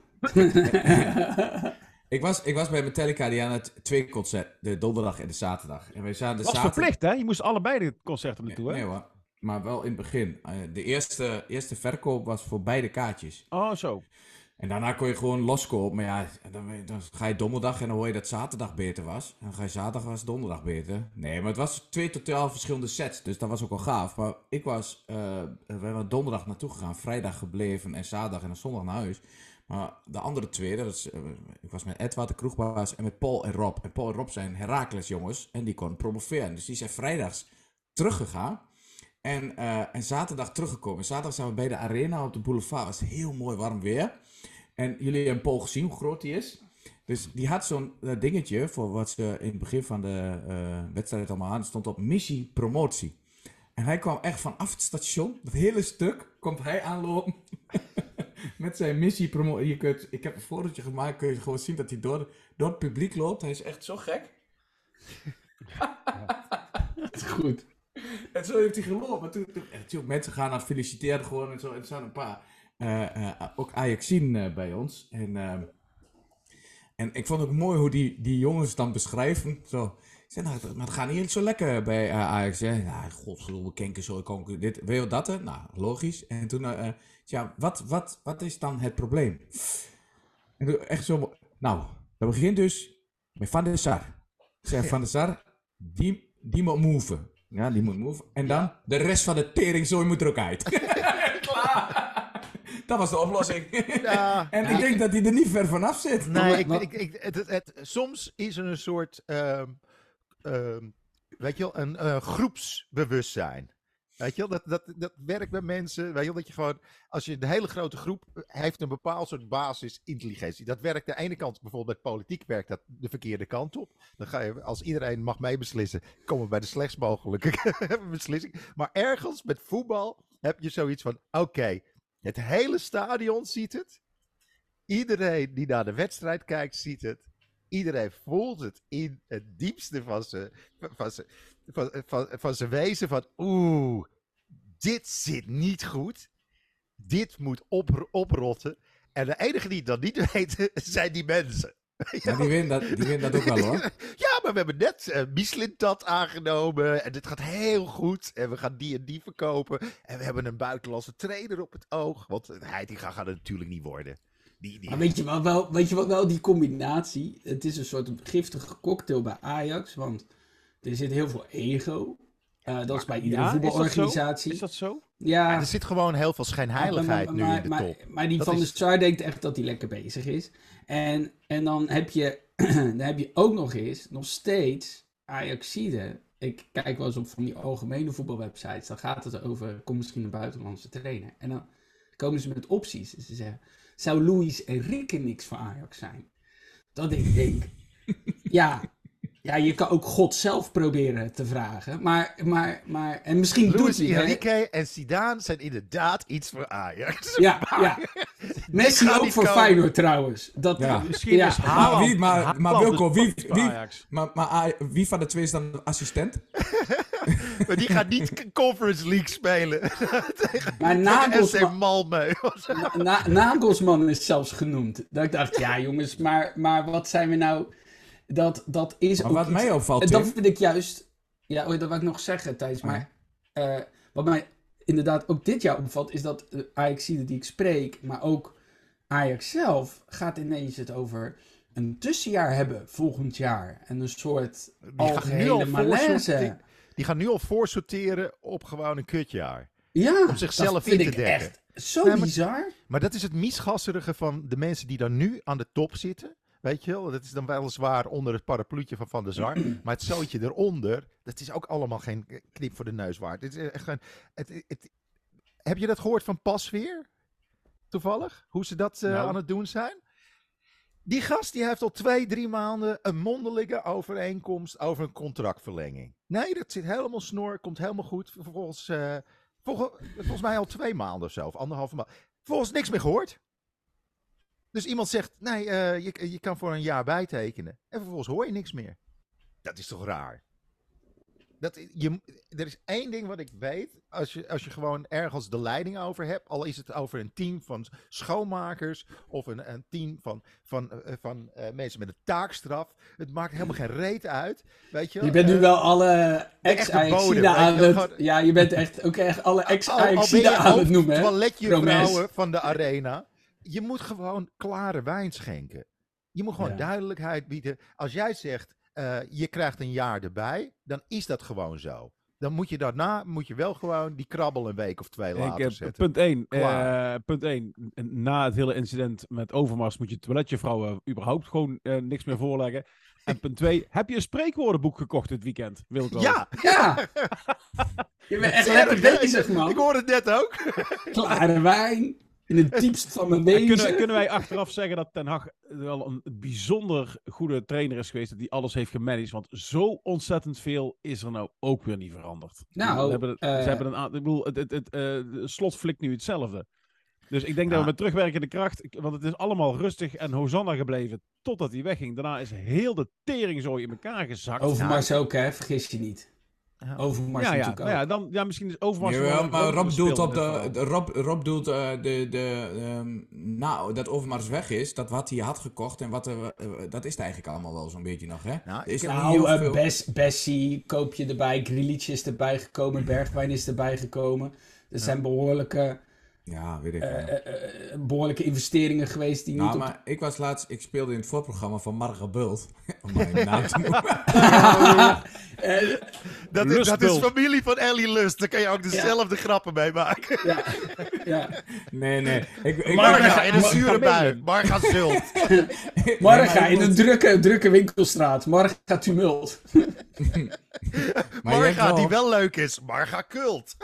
ik, was, ik was bij Metallica, die aan het twee concert, de donderdag en de zaterdag. En wij zaten de was zaterdag... verplicht, hè? Je moest allebei de concerten naartoe, hè? Nee hoor, maar wel in het begin. De eerste, eerste verkoop was voor beide kaartjes. Oh, zo. En daarna kon je gewoon loskopen. Maar ja, dan, dan, ga je donderdag en dan hoor je dat zaterdag beter was. En dan ga je zaterdag was donderdag beter. Nee, maar het was twee totaal verschillende sets. Dus dat was ook wel gaaf. Maar ik was, uh, we waren donderdag naartoe gegaan. Vrijdag gebleven en zaterdag en dan zondag naar huis. Maar de andere twee, dat is, uh, ik was met Edward, de kroegbaas, en met Paul en Rob. En Paul en Rob zijn Herakles jongens. En die konden promoveren. Dus die zijn vrijdags teruggegaan. En, uh, en zaterdag teruggekomen. Zaterdag zijn we bij de arena op de boulevard. Het was heel mooi warm weer. En jullie hebben Paul gezien hoe groot die is. Dus die had zo'n uh, dingetje voor wat ze in het begin van de uh, wedstrijd allemaal hadden. stond op missie promotie. En hij kwam echt vanaf het station, dat hele stuk, komt hij aanlopen. met zijn missie promotie. Je kunt, ik heb een fotootje gemaakt, kun je gewoon zien dat hij door, door het publiek loopt. Hij is echt zo gek. Dat is goed. En zo heeft hij gelopen. Maar toen, toen, toen, mensen gaan aan feliciteren gewoon en zo. En er zijn een paar uh, uh, ook Ajaxien uh, bij ons. En, ehm, en ik vond het ook mooi hoe die, die jongens dan beschrijven. Zo. Ik zei, nou, maar het gaat niet zo lekker bij Ajax. Ja, nou, godverdomme, kenken zo. Kan dit, weet je dat? Hè? Nou, logisch. En toen, ja, wat, wat, wat is dan het probleem? En toen, echt zo, nou, dat begint dus met Van der Sar. Ik zei, Van der Sar, die, die moet move. Ja, die moet move. En dan, de rest van de teringzooi moet er ook uit. Klaar. Dat was de oplossing. Ja, en ik denk dat hij er niet ver vanaf zit. Nee, ik, ik, ik, het, het, soms is er een soort, uh, uh, weet je wel, een uh, groepsbewustzijn. Weet je wel, dat, dat, dat werkt bij mensen. Weet je dat je gewoon, als je de hele grote groep eh, heeft een bepaald soort basisintelligentie. Dat werkt de ene kant, bijvoorbeeld bij politiek, werkt dat de verkeerde kant op. Dan ga je, als iedereen mag meebeslissen, komen we bij de slechtst mogelijke beslissing. Maar ergens met voetbal heb je zoiets van: oké, het hele stadion ziet het. Iedereen die naar de wedstrijd kijkt, ziet het. Iedereen voelt het in het diepste van zijn, van zijn, van, van, van zijn wezen. Van oeh, dit zit niet goed. Dit moet op, oprotten. En de enige die dan niet weten, zijn die mensen. Ja, die winnen dat, die win dat ook wel hoor. Ja, maar we hebben net uh, Michelin-tat aangenomen. En dit gaat heel goed. En we gaan die en die verkopen. En we hebben een buitenlandse trainer op het oog. Want Heitinga gaat het natuurlijk niet worden. Die, die... Maar weet je, wat wel, weet je wat wel, die combinatie. Het is een soort giftige cocktail bij Ajax. Want er zit heel veel ego. Uh, dat is bij iedere ja, voetbalorganisatie. Is dat zo? Ja. er zit gewoon heel veel schijnheiligheid nu in de top. Maar, die van de Star denkt echt dat hij lekker bezig is. En, en dan, heb je, dan heb je ook nog eens, nog steeds, Ajaxide. Ik kijk wel eens op van die algemene voetbalwebsites. Dan gaat het over, kom misschien een buitenlandse trainer. En dan komen ze met opties. Ze zeggen, zou Luis Enrique niks voor Ajax zijn? Dat ik denk, ja, ja, je kan ook God zelf proberen te vragen. Maar, maar, maar en misschien Luis doet hij Enrique en Zidane zijn inderdaad iets voor Ajax. Ja, ja. Messi ook voor komen. Feyenoord trouwens. Dat, ja. Misschien ja. is Haaland, maar, wie, maar, maar Wilco, wie, wie, maar, maar, wie van de twee is dan assistent? maar die gaat niet Conference League spelen. maar Nagelsman, Malmö. na, Nagelsman is zelfs genoemd. Dat ik dacht, ja jongens, maar, maar wat zijn we nou... Dat, dat is maar wat iets, mij opvalt, En dat vind ik juist... Ja, dat wil ik nog zeggen, Thijs. Maar uh, wat mij inderdaad ook dit jaar opvalt... is dat Ajax die ik spreek... maar ook Ajax zelf... gaat ineens het over een tussenjaar hebben volgend jaar. En een soort die algehele malaise. Die gaan nu al voorsorteren op gewoon een kutjaar. Ja, om zichzelf in te dekken. Echt zo nee, maar, bizar. Maar dat is het misgasserige van de mensen die dan nu aan de top zitten. Weet je wel, dat is dan weliswaar onder het parapluutje van Van der Zar. maar het zootje eronder, dat is ook allemaal geen knip voor de neus waard. Het is echt een, het, het, heb je dat gehoord van Pasveer? Toevallig? Hoe ze dat uh, nou. aan het doen zijn? Die gast die heeft al twee, drie maanden een mondelinge overeenkomst over een contractverlenging. Nee, dat zit helemaal snor, komt helemaal goed. Vervolgens, uh, volgens, volgens mij al twee maanden of zo, of anderhalve maand. Volgens niks meer gehoord. Dus iemand zegt, nee, uh, je, je kan voor een jaar bijtekenen. En vervolgens hoor je niks meer. Dat is toch raar? Dat, je, er is één ding wat ik weet. Als je, als je gewoon ergens de leiding over hebt. Al is het over een team van schoonmakers. Of een, een team van, van, uh, van uh, mensen met een taakstraf. Het maakt helemaal geen reet uit. Weet je, je bent nu wel alle ex aan het... Ja, je bent echt ook echt alle ex aan het noemen. toiletje vrouwen van de arena je moet gewoon klare wijn schenken. Je moet gewoon duidelijkheid bieden. Als jij zegt, uh, je krijgt een jaar erbij, dan is dat gewoon zo. Dan moet je daarna moet je wel gewoon die krabbel een week of twee later ik, zetten. Punt 1. Uh, eh, punt 1. Na het hele incident met Overmars moet je toiletjevrouwen überhaupt gewoon uh, niks meer voorleggen. En punt 2. Heb je een spreekwoordenboek gekocht dit weekend, Wilco? Ja! Ja! je bent echt lekker bezig, man. Ik hoorde het net ook. Klare wijn in het diepst van mijn wezen. Kunnen, kunnen wij achteraf zeggen dat Ten Hag wel een bijzonder goede trainer is geweest, die alles heeft gemanaged? Want zo ontzettend veel is er nou ook weer niet veranderd. Nou, ze hebben, uh, ze hebben een, ik bedoel, het, het, het, uh, slot flikt nu hetzelfde. Dus ik denk ja. dat we met terugwerkende kracht, want het is allemaal rustig en Hosanna gebleven totdat hij wegging. Daarna is heel de tering zo in elkaar gezakt. Ja. ook, hè? Vergis je niet. Overmars ja, ja, nou ja, dan, ja, misschien is Overmars... Ja, maar Rob doelt, op de, de, Rob, Rob doelt uh, de, de, um, nou, dat Overmars weg is, dat wat hij had gekocht en wat er, uh, dat is het eigenlijk allemaal wel zo'n beetje nog, hè? Nou, is nou uh, Bess, Bessie koop je erbij, Grilic is erbij gekomen, Bergwijn is erbij gekomen. Er zijn behoorlijke ja, weet ik uh, uh, behoorlijke investeringen geweest die nou, niet maar ik was laatst, ik speelde in het voorprogramma van Marga Bult. om mijn naam te noemen. dat, is, dat is familie van Ellie Lust. Daar kan je ook dezelfde grappen mee maken. Ja. ja. Nee, nee. Ik, ik, Marga in een zure bui. Marga zult. Marga in een drukke, drukke winkelstraat. Marga tumult. Marga die wel leuk is. Marga kult.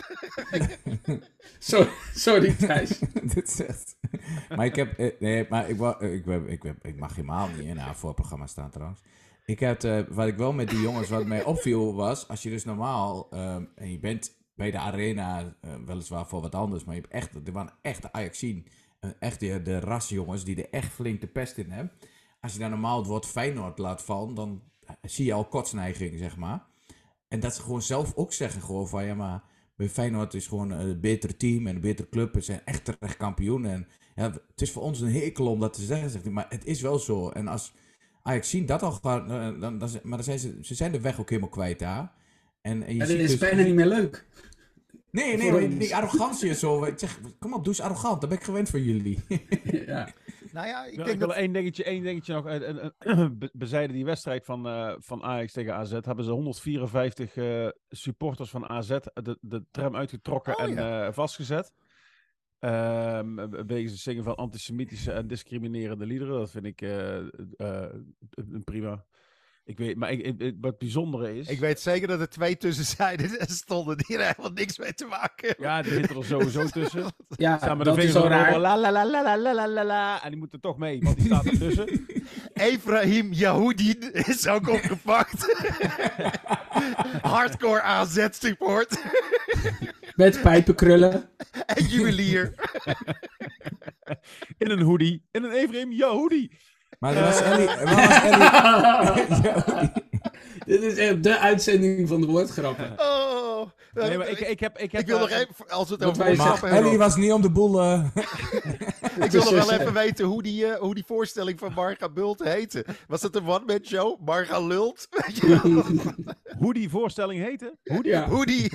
sorry, sorry Thijs. Dit is echt... Maar ik heb... Eh, nee, maar ik, ik, ik, ik, ik mag helemaal niet in haar voorprogramma staan trouwens. Ik heb, uh, wat ik wel met die jongens, wat mij opviel was, als je dus normaal, uh, en je bent bij de arena uh, weliswaar voor wat anders, maar je hebt echt, er waren echte Ajaxien, echt de, de rasjongens die er echt flink de pest in hebben. Als je dan normaal het woord Feyenoord laat vallen, dan zie je al kotsneiging, zeg maar. En dat ze gewoon zelf ook zeggen, gewoon van, ja maar, bij Feyenoord is gewoon een betere team en een betere club. Ze zijn echt terecht kampioen. En ja, het is voor ons een hekel om dat te zeggen, zegt hij, maar het is wel zo. En als Ajax zien dat al, dan, dan, dan, maar dan zijn ze, ze zijn de weg ook helemaal kwijt daar. En, en je en dit is dus, bijna niet meer leuk. Nee, nee, die arrogantie en zo. Ik zeg, kom op, doe eens arrogant. Dat ben ik gewend van jullie. ja. Nou ja, ik, denk ik wil één dingetje, één dingetje nog. bezijden die wedstrijd van, uh, van Ajax tegen AZ hebben ze 154 uh, supporters van AZ de, de tram uitgetrokken oh, en ja. uh, vastgezet. Um, wegens het zingen van antisemitische en discriminerende liederen. Dat vind ik prima. Ik weet, maar ik, ik, wat bijzondere is. Ik weet zeker dat er twee tussenzijden stonden die er helemaal niks mee te maken hebben. Ja, die zitten er sowieso tussen. ja, Staan met dat is zo raar. La, la, la, la, la, la, la, la, En die moeten toch mee, want die staat ertussen. Ephraim Yahoudin is ook opgepakt. Hardcore AZ support. Met pijpenkrullen. En juwelier. In een hoodie. In een Ephraim Yahoudi. Maar dat was Ellie... Was Ellie... Dit is echt de uitzending van de woordgrappen. Oh. Nee, maar ik, ik, heb, ik, heb ik wil nog even, als het over woordgrappen Ellie was niet om de boel... Uh... ik wil nog wel even weten hoe die, uh, hoe die voorstelling van Marga Bult heette. Was het een one-man show? Marga Lult? hoe die voorstelling heette? Hoe die? Ja. Hoe die?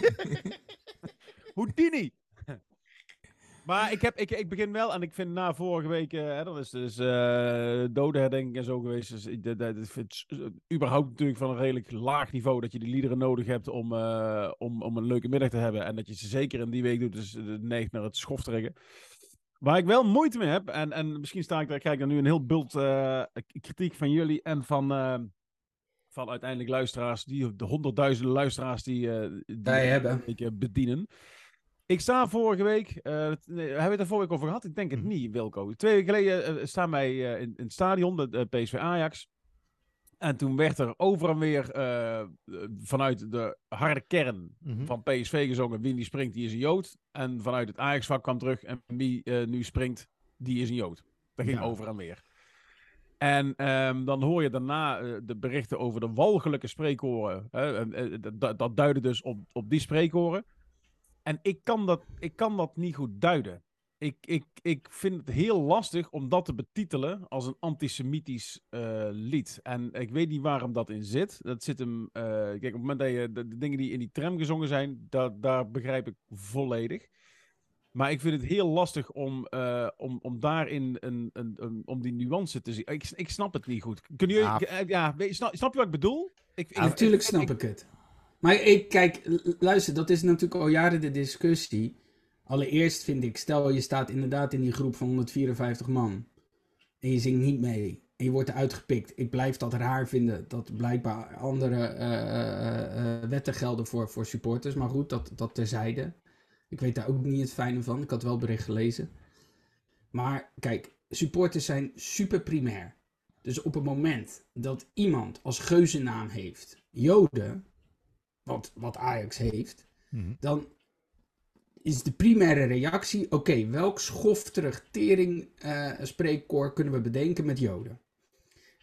Houdini. Maar ik, heb, ik, ik begin wel, en ik vind na vorige week, uh, hè, dat is dus uh, dodenherdenking en zo geweest. Dus ik, dat, dat, vind überhaupt natuurlijk van een redelijk laag niveau dat je die liederen nodig hebt om, uh, om, om een leuke middag te hebben. En dat je ze zeker in die week doet, dus neigt naar het schoftrekken. Waar ik wel moeite mee heb, en, en misschien sta ik daar, krijg ik dan nu een heel bult kritiek van jullie en van van uiteindelijk luisteraars, die, de honderdduizenden luisteraars die, die wij hebben. Ik, bedienen. Ik sta vorige week, uh, hebben we het er vorige week over gehad? Ik denk het mhm. niet, Wilco. Twee weken geleden uh, staan wij uh, in, in, het stadion, de, PSV Ajax. En toen werd er over en weer vanuit de harde kern mhm. van PSV gezongen: wie die springt, die is een Jood. En vanuit het Ajax-vak kwam terug: en wie nu springt, die is een Jood. Dat ging over en weer. En um, dan hoor je daarna uh, de berichten over de walgelijke spreekoren. Uh, dat, dat duidde dus op, op die spreekoren. En ik kan dat, ik kan dat niet goed duiden. Ik, ik, ik vind het heel lastig om dat te betitelen als een antisemitisch uh, lied. En ik weet niet waarom dat in zit. Dat zit hem. Uh, kijk, op het moment dat je de, de, dingen die in die tram gezongen zijn, dat, daar begrijp ik volledig. Maar ik vind het heel lastig om, uh, om, om daarin een, een, een, om die nuance te zien. Ik, ik snap het niet goed. Kun je, ja, ja snap, snap, je wat ik bedoel? Ik, ja, natuurlijk snap ik, het. Maar ik, kijk, luister, dat is natuurlijk al jaren de discussie. Allereerst vind ik, stel je staat inderdaad in die groep van 154 man. En je zingt niet mee. En je wordt eruit gepikt. Ik blijf dat raar vinden. Dat blijkbaar andere uh, uh, wetten gelden voor, voor supporters. Maar goed, dat, dat terzijde. Ik weet daar ook niet het fijne van. Ik had wel bericht gelezen. Maar kijk, supporters zijn super primair. Dus op het moment dat iemand als geuzennaam heeft Joden, wat, wat Ajax heeft, mhm. dan is de primaire reactie: oké, welk schofterig tering uh, spreekkoor kunnen we bedenken met Joden?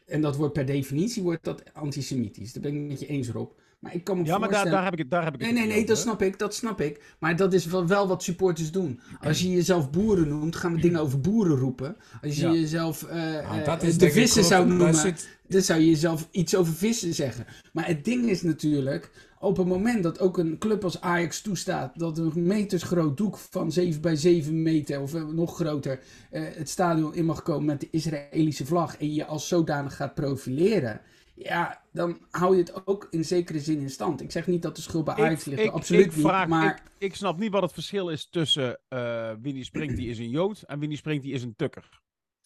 En dat wordt per definitie wordt dat antisemitisch. Daar ben ik met je eens, Rob. Maar ik kan me ja, maar daar, daar heb ik het. Daar heb ik nee, nee, nee, dat snap ik, dat snap ik. Maar dat is wel, wel wat supporters doen. Als je jezelf boeren noemt, gaan we dingen over boeren roepen. Als je jezelf uh, de vissen zou noemen, dan zou je jezelf iets over vissen zeggen. Maar het ding is natuurlijk, op het moment dat ook een club als Ajax toestaat dat een metersgroot doek van 7 bij 7 meter of eh, nog groter het stadion in mag komen met de Israëlische vlag en je als zodanig gaat profileren Ja, dan hou je het ook in zekere zin in stand. Ik zeg niet dat de schuld bij Ajax ligt, ik, absoluut ik vraag, niet. Maar... Ik, ik, snap niet wat het verschil is tussen uh, Winnie Springt, die is een Jood, en Winnie Springt, die is een Tukker.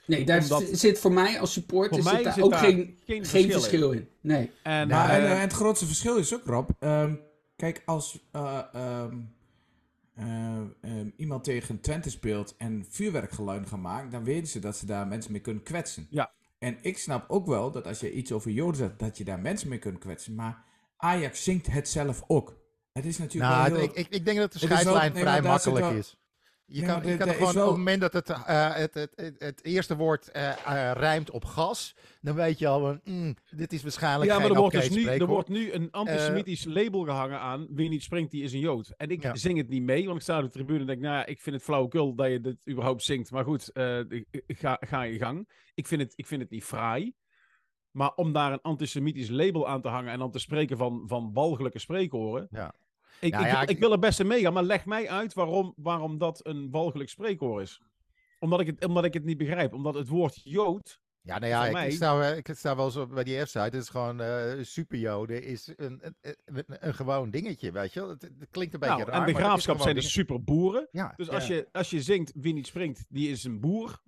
Nee, daar zit voor mij als supporter zit daar ook geen, geen, verschil, in. Nee. En, nou, en, uh, en, het grootste verschil is ook, Rob. Um, kijk, als uh, um, um, iemand tegen Twente speelt en vuurwerkgeluiden gaan maken, dan weten ze dat ze daar mensen mee kunnen kwetsen. Ja. En ik snap ook wel dat als je iets over Joden zegt, dat je daar mensen mee kunt kwetsen. Maar Ajax zingt het zelf ook. Het is natuurlijk nou, wel heel... ik, ik, ik denk dat de scheidslijn vrij makkelijk is. Je kan, je kan gewoon op het moment dat het, uh, het, het, het, het, eerste woord uh, uh, rijmt op gas, dan weet je al, mm, dit is waarschijnlijk ja, maar er wordt, dus nu, er wordt nu een antisemitisch label gehangen aan wie niet springt, die is een Jood. En ik ja. zing het niet mee, want ik sta op de tribune en denk, nou ja, ik vind het flauwekul dat je dit überhaupt zingt. Maar goed, ga, ga je gang. Ik vind, het, ik vind het niet fraai. Maar om daar een antisemitisch label aan te hangen en dan te spreken van, van walgelijke spreekhoren. Ja. Ik, Nou ik, ja, ik, ik- wil er best in meegaan, maar leg mij uit waarom, waarom dat een walgelijk spreekhoor is. Omdat ik, het, omdat ik het niet begrijp. Omdat het woord Jood. Ja, nou ja, ik, ik, sta, ik sta wel zo bij die F-site. Het is gewoon eh superjoden is een, een, een, een gewoon dingetje, weet je wel. Het, het klinkt een beetje Nou, raar, en de graafschap zijn de dingen- superboeren. Ja, Dus Ja. als, je, als je zingt wie niet springt, die is een boer.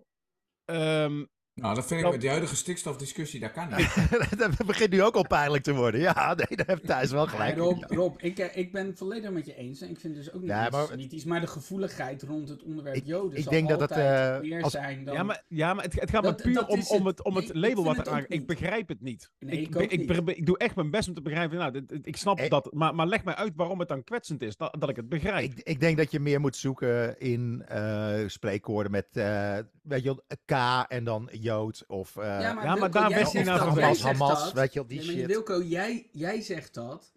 Ehm, Nou, dat vind ik met die huidige stikstofdiscussie, dat kan niet. dat begint nu ook al pijnlijk te worden. Ja, nee, daar heeft Thijs wel gelijk. Rob, Rob ik, eh, ik ben het volledig met je eens. En ik vind dus ook niet Ja, maar- antisemitisch. Maar de gevoeligheid rond het onderwerp Ik- Joden ik zal denk dat het, altijd eh, meer als- zijn dan... ja, maar, ja, maar het, het gaat me Dat- puur dat om, is om het. het, om het Nee, label wat het er aan... Ik niet. begrijp het niet. Nee, ik, ik ook ik, niet. probeer- ik doe echt mijn best om te begrijpen. Nou, dit- dit- ik snap Eh, dat, maar, maar leg mij uit waarom het dan kwetsend is. Dat, dat ik het begrijp. Ik, ik denk dat je meer moet zoeken in eh spreekwoorden met, eh, weet je wel, K en dan Jood of... eh, ja, maar Wilco, daar jij werd hij verwezen. jij Hamas, zegt Hamas, dat. weet je wel, die shit. Wilco, jij, jij zegt dat.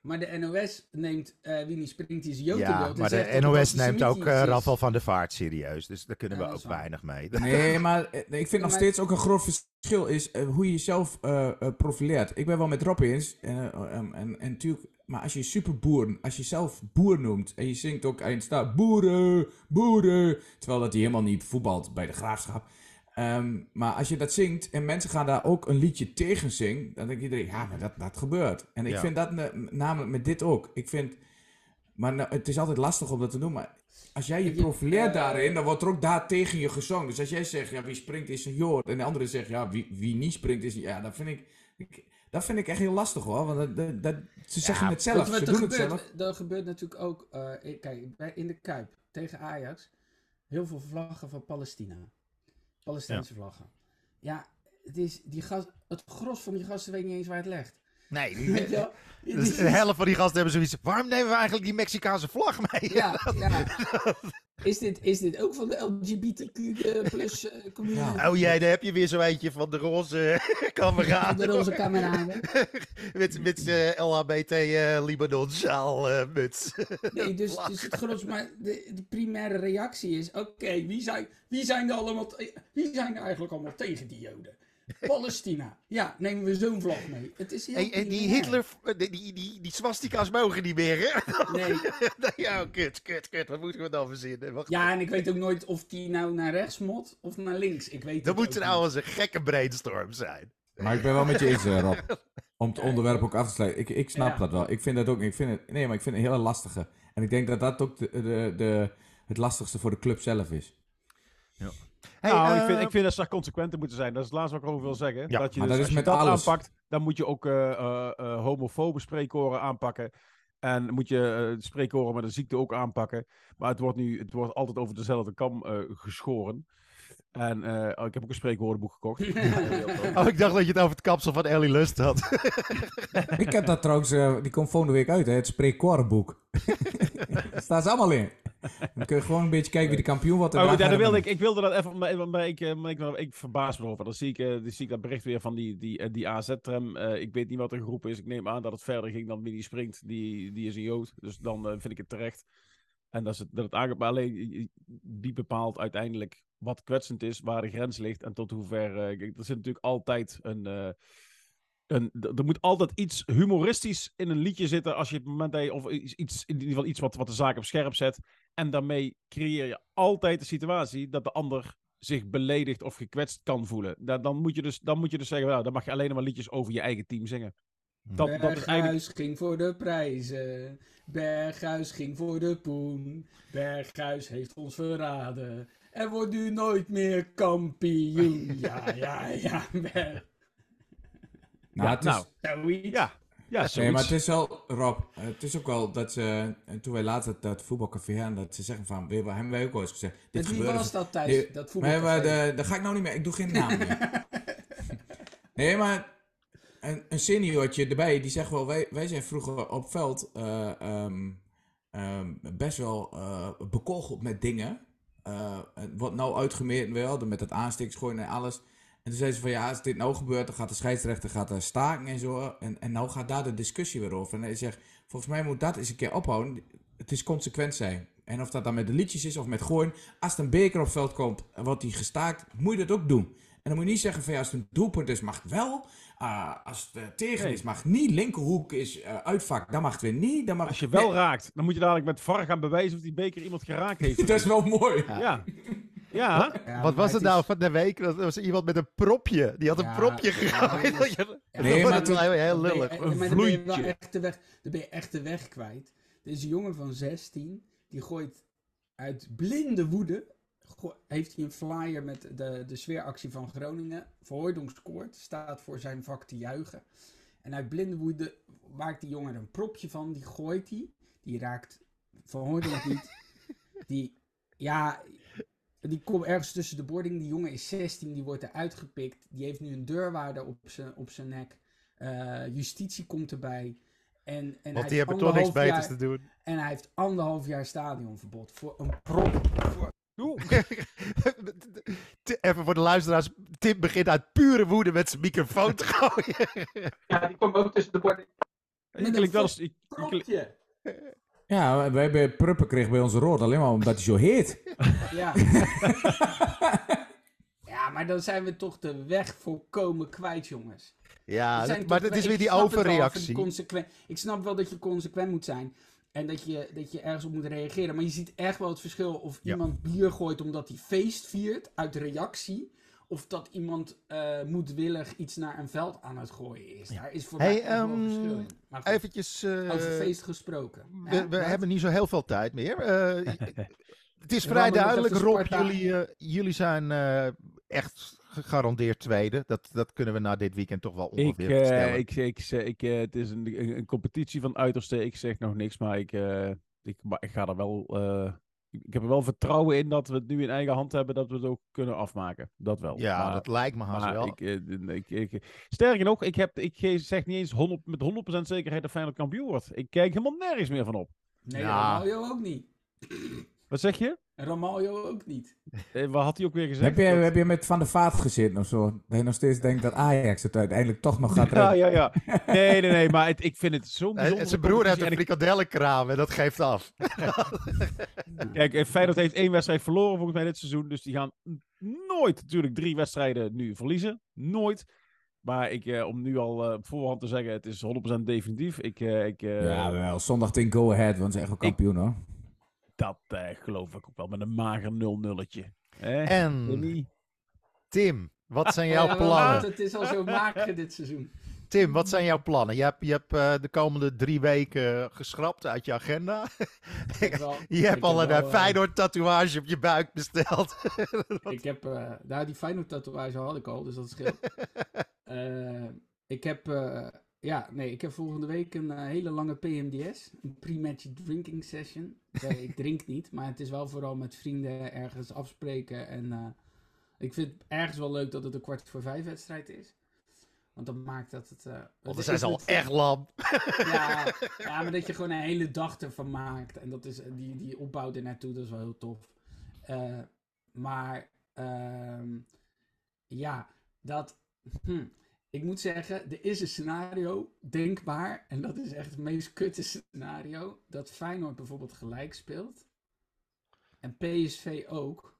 Maar de NOS neemt eh wie niet springt, die is Jood Ja, maar de NOS neemt ook uh, van der Vaart serieus. Dus daar kunnen Ja, we ook weinig mee. Nee, maar ik vind nog maar- steeds ook een groot verschil is hoe je jezelf profileert. Ik ben wel met Rob eens. en, en natuurlijk, maar als je superboer, als je zelf boer noemt en je zingt ook en staat boeren, boeren, terwijl dat hij helemaal niet voetbalt bij de graafschap. Ehm, maar als je dat zingt en mensen gaan daar ook een liedje tegen zingen, dan denkt iedereen, ja, maar dat, dat gebeurt. En ik Ja. vind dat ne- namelijk met dit ook. Ik vind, maar nou, het is altijd lastig om dat te doen, maar als jij je profileert eh, daarin, dan wordt er ook daar tegen je gezongen. Dus als jij zegt, ja, wie springt is een Jood. En de andere zegt, ja, wie, wie niet springt is een... Ja, dat vind ik, ik- dat vind ik echt heel lastig hoor. Want dat, dat, dat- ze zeggen het zelf, ze er doen het gebeurt, zelf. Er gebeurt natuurlijk ook, eh, ik- kijk, bij, in de Kuip tegen Ajax, heel veel vlaggen van Palestina. Palestijnse vlaggen. Ja, het, is, die gast, het gros van die gasten weet niet eens waar het legt. Nee, dus is- de helft van die gasten hebben zoiets. Waarom nemen we eigenlijk die Mexicaanse vlag mee? Ja, ja. Is dit, is dit ook van de LGBTQ eh, plus eh, community? Ja. Oh jee, daar heb je weer zo eentje van de roze Van kameraden. de roze kameraden. met met uh, LHBT uh, Libanon sjaal uh, muts. Nee, dus, dus het gros, maar de, de primaire reactie is: oké, wie, zijn, wie zijn er allemaal, wie zijn er eigenlijk allemaal tegen die Joden? Palestina. Ja, nemen we zo'n vlag mee. Het is heel Hey, en die. Hitler, eh, die, die, die, die swastika's mogen niet meer, hè? Nee. ja, kut, kut, kut. Wat moeten we dan verzinnen? Wacht. Ja, en ik weet ook nooit of die nou naar rechts mot of naar links. Ik weet Dat moet nou eens een gekke brainstorm zijn. Maar ik ben wel met je eens, eh, Rob. Om het onderwerp ook af te sluiten. Ik, ik snap Ja. dat wel. Ik vind dat ook. Ik vind het, nee, maar ik vind het een hele lastige. En ik denk dat dat ook de, de, de, het lastigste voor de club zelf is. Hey, nou, ik, vind, ik vind dat ze daar consequenter moeten zijn. Dat is het laatste wat ik erover wil zeggen. Ja, dat je dus, dat is als je dat alles. aanpakt, dan moet je ook eh eh, eh, homofobe spreekhoren aanpakken. En moet je spreekhoren met een ziekte ook aanpakken. Maar het wordt nu het wordt altijd over dezelfde kam eh, geschoren. En oh, ik heb ook een spreekwoordenboek gekocht. Oh, ik dacht dat je het over het kapsel van Ellie Lust had. ik heb dat trouwens, die komt volgende week uit, hè, het spreekkorenboek. Daar staan ze allemaal in. Dan kun je gewoon een beetje kijken wie de kampioen wordt. Maar goed, daar ja, wilde ik, ik wilde dat even, maar, maar ik, eh, maar ik, ik verbaas me over. Dan zie ik, eh, dan zie ik dat bericht weer van die, die, eh, die AZ-tram. Ik weet niet wat er geroepen is. Ik neem aan dat het verder ging dan wie die springt. Die, die is een Jood. Dus dan vind ik het terecht. En dat, is het, dat het aangepakt. Alleen wie bepaalt uiteindelijk wat kwetsend is, waar de grens ligt en tot hoever. kijk, er zit natuurlijk altijd een. Er moet altijd iets humoristisch in een liedje zitten als je het moment of iets, in ieder geval iets wat, wat de zaak op scherp zet. En daarmee creëer je altijd de situatie dat de ander zich beledigd of gekwetst kan voelen. Dan, dan, moet, je dus, dan moet je dus zeggen, nou, dan mag je alleen maar liedjes over je eigen team zingen. Dat, Berghuis dat ging voor de prijzen. Berghuis ging voor de poen. Berghuis heeft ons verraden. En wordt nu nooit meer kampioen. Ja, ja, ja. Berg... Nou, ja, het is... nou, ja, ja, nee, maar het is wel, Rob, het is ook wel dat ze, toen wij laatst dat, dat voetbalcafé hadden, dat ze zeggen van, weer, hebben wij ook wel eens gezegd. Dit wie was dat thuis, dat voetbalcafé? Maar, maar daar ga ik nou niet meer, ik doe geen naam meer. nee, maar een, een seniortje erbij, die zegt wel, wij, wij zijn vroeger op veld uh, um, um, best wel uh, bekogeld met dingen. Uh, wordt nou uitgemeerd wel, met het aansteksgooien en alles. En toen zei ze van ja, als dit nou gebeurt, dan gaat de scheidsrechter gaat er staken en zo. En, en nou gaat daar de discussie weer over. En hij zegt, volgens mij moet dat eens een keer ophouden. Het is consequent zijn. En of dat dan met de liedjes is of met gooien. Als er een beker op veld komt en wordt die gestaakt, moet je dat ook doen. En dan moet je niet zeggen van ja, als het een doelpunt is, mag het wel. Uh, als het uh, tegen is, mag niet. Linkerhoek is uh, uitvak, dan mag het weer niet. Dan mag... Als je wel raakt, dan moet je dadelijk met VAR gaan bewijzen of die beker iemand geraakt heeft. dat is wel mooi. ja. Ja. Wat was het, nou van de week? Dat was iemand met een propje. Die had een propje gegooid. Ja, nee, maar toen, heel, heel lullig. een maar dan ben je wel echt de weg, dan ben je echt de weg kwijt. Er is een jongen van 16, die gooit uit blinde woede, heeft hij een flyer met de, de sfeeractie van Groningen. Verhooydonk scoort, staat voor zijn vak te juichen. En uit blinde woede maakt die jongen er een propje van, die gooit hij. Die raakt Verhooydonk niet. Die, ja, die komt ergens tussen de boarding. Die jongen is 16, die wordt eruit gepikt. Die heeft nu een deurwaarder op zijn op zijn nek. Uh, justitie komt erbij. En, en Want die hebben toch niks beters te doen. En hij heeft anderhalf jaar stadionverbod voor een prop. Voor... Even voor de luisteraars. Tim begint uit pure woede met zijn microfoon te gooien. ja, die komt ook tussen de borden. Met een wel eens, ja, wij bij Pruppen kregen bij ons rood alleen maar omdat hij zo heet. Ja. ja, maar dan zijn we toch de weg volkomen kwijt, jongens. Ja, maar dat is weer die overreactie. Ik snap wel dat je consequent moet zijn. En dat je, dat je ergens op moet reageren. Maar je ziet echt wel het verschil of iemand bier gooit omdat hij feest viert uit reactie. Of dat iemand uh, moedwillig iets naar een veld aan het gooien is. Daar is voor mij hey, um, wel verschil in. Maar eventjes... Uh, over feest gesproken. We, we hebben niet zo heel veel tijd meer. Uh, het is vrij duidelijk, Rob. Jullie, jullie zijn echt gegarandeerd tweede. Dat, dat kunnen we na dit weekend toch wel ongeveer ik, stellen. Ik, ik, ik, het is een, een, competitie van uiterste. Ik zeg nog niks, maar ik, ik, maar ik ga er wel ik heb er wel vertrouwen in dat we het nu in eigen hand hebben, dat we het ook kunnen afmaken. Dat wel. Ja, maar, dat lijkt me haast wel. Ik, eh, ik, ik, sterker nog, ik, heb, ik zeg niet eens 100, met 100% zekerheid dat Feyenoord kampioen wordt. Ik kijk helemaal nergens meer van op. Nee, ja. ook niet. Wat zeg je? Romario ook niet. Eh, wat had hij ook weer gezegd? Heb je, heb je met Van der Vaart gezeten of zo? Dat je nog steeds denkt dat Ajax het uiteindelijk toch nog gaat redden. Ja, ja, ja. Nee, nee, nee, maar het, ik vind het zo bijzonder. zijn broer heeft een frikadellenkraam en dat geeft af. Kijk, eh, Feyenoord heeft één wedstrijd verloren volgens mij dit seizoen. Dus die gaan nooit natuurlijk drie wedstrijden nu verliezen. Nooit. Maar ik, eh, om nu al uh, op voorhand te zeggen, het is 100% definitief. Ik, uh, ik, uh, ja, wel. Zondag in Go Ahead, want ze zijn echt wel kampioen hoor dat uh, geloof ik ook wel met een mager 0-nulletje. En Tim, wat zijn jouw plannen? het is al zo mager dit seizoen. Tim, wat zijn jouw plannen? Je hebt, je hebt uh, de komende drie weken geschrapt uit je agenda. Wel, je hebt al een wel, uh, Feyenoord tatoeage op je buik besteld. ik heb, uh, nou die Feyenoord tatoeage had ik al, dus dat scheelt. ik heb ja, nee, ik heb volgende week een uh, hele lange PMDS. Een pre-match drinking session. ik drink niet, maar het is wel vooral met vrienden ergens afspreken. En uh, ik vind het ergens wel leuk dat het een kwart voor vijf wedstrijd is. Want dat maakt dat het... Uh, Want dan zijn ze al echt lam. Ja, ja, maar dat je gewoon een hele dag ervan maakt. En dat is, die, die opbouw er naartoe, dat is wel heel tof. maar, uh, ja, dat... Hm, ik moet zeggen, er is een scenario denkbaar. En dat is echt het meest kutte scenario. Dat Feyenoord bijvoorbeeld gelijk speelt. En PSV ook.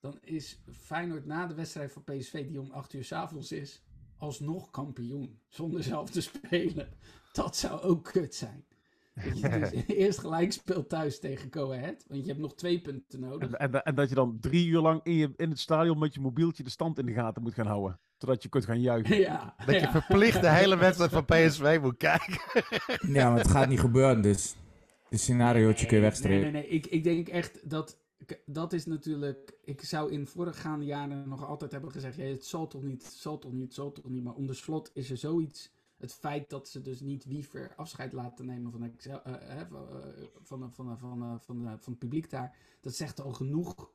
Dan is Feyenoord na de wedstrijd van PSV, die om 8 uur s avonds is, alsnog kampioen. Zonder zelf te spelen. Dat zou ook kut zijn. Dat je dus eerst gelijk speelt thuis tegen Go Ahead. Want je hebt nog twee punten nodig. En, en, en, dat je dan drie uur lang in, je, in het stadion met je mobieltje de stand in de gaten moet gaan houden. Totdat je kunt gaan juichen. Ja, dat je verplicht de hele wedstrijd van PSV moet kijken. ja, maar het gaat niet gebeuren, dus het scenariootje kun je wegstrepen. Nee, nee, nee. Ik, ik denk echt dat dat is natuurlijk. Ik zou in voorgaande jaren nog altijd hebben gezegd: ja, het zal toch niet, het zal toch niet, het zal toch niet. Maar onder slot is er zoiets. Het feit dat ze dus niet Wiever afscheid laten nemen van, Excel, van, van, van, van, het publiek daar. Dat zegt al genoeg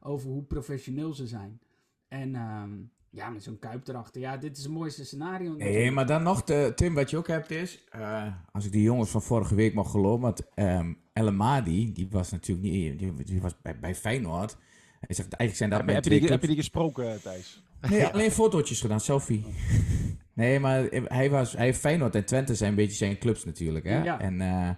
over hoe professioneel ze zijn. En uh, ja, met zo'n kuip erachter. Ja, dit is het mooiste scenario. Nee, maar dan nog, de, Tim, wat je ook hebt is... Uh, als ik die jongens van vorige week mag geloven... Want um, El Madi, die was natuurlijk niet... Die, die was bij, bij Feyenoord. Hij zegt, eigenlijk zijn dat heb, heb, je die, heb je die gesproken, Thijs? Nee, alleen fotootjes gedaan, selfie. Nee, maar hij, was, hij heeft Feyenoord en Twente zijn een beetje zijn clubs natuurlijk. Hè? Ja. En, uh,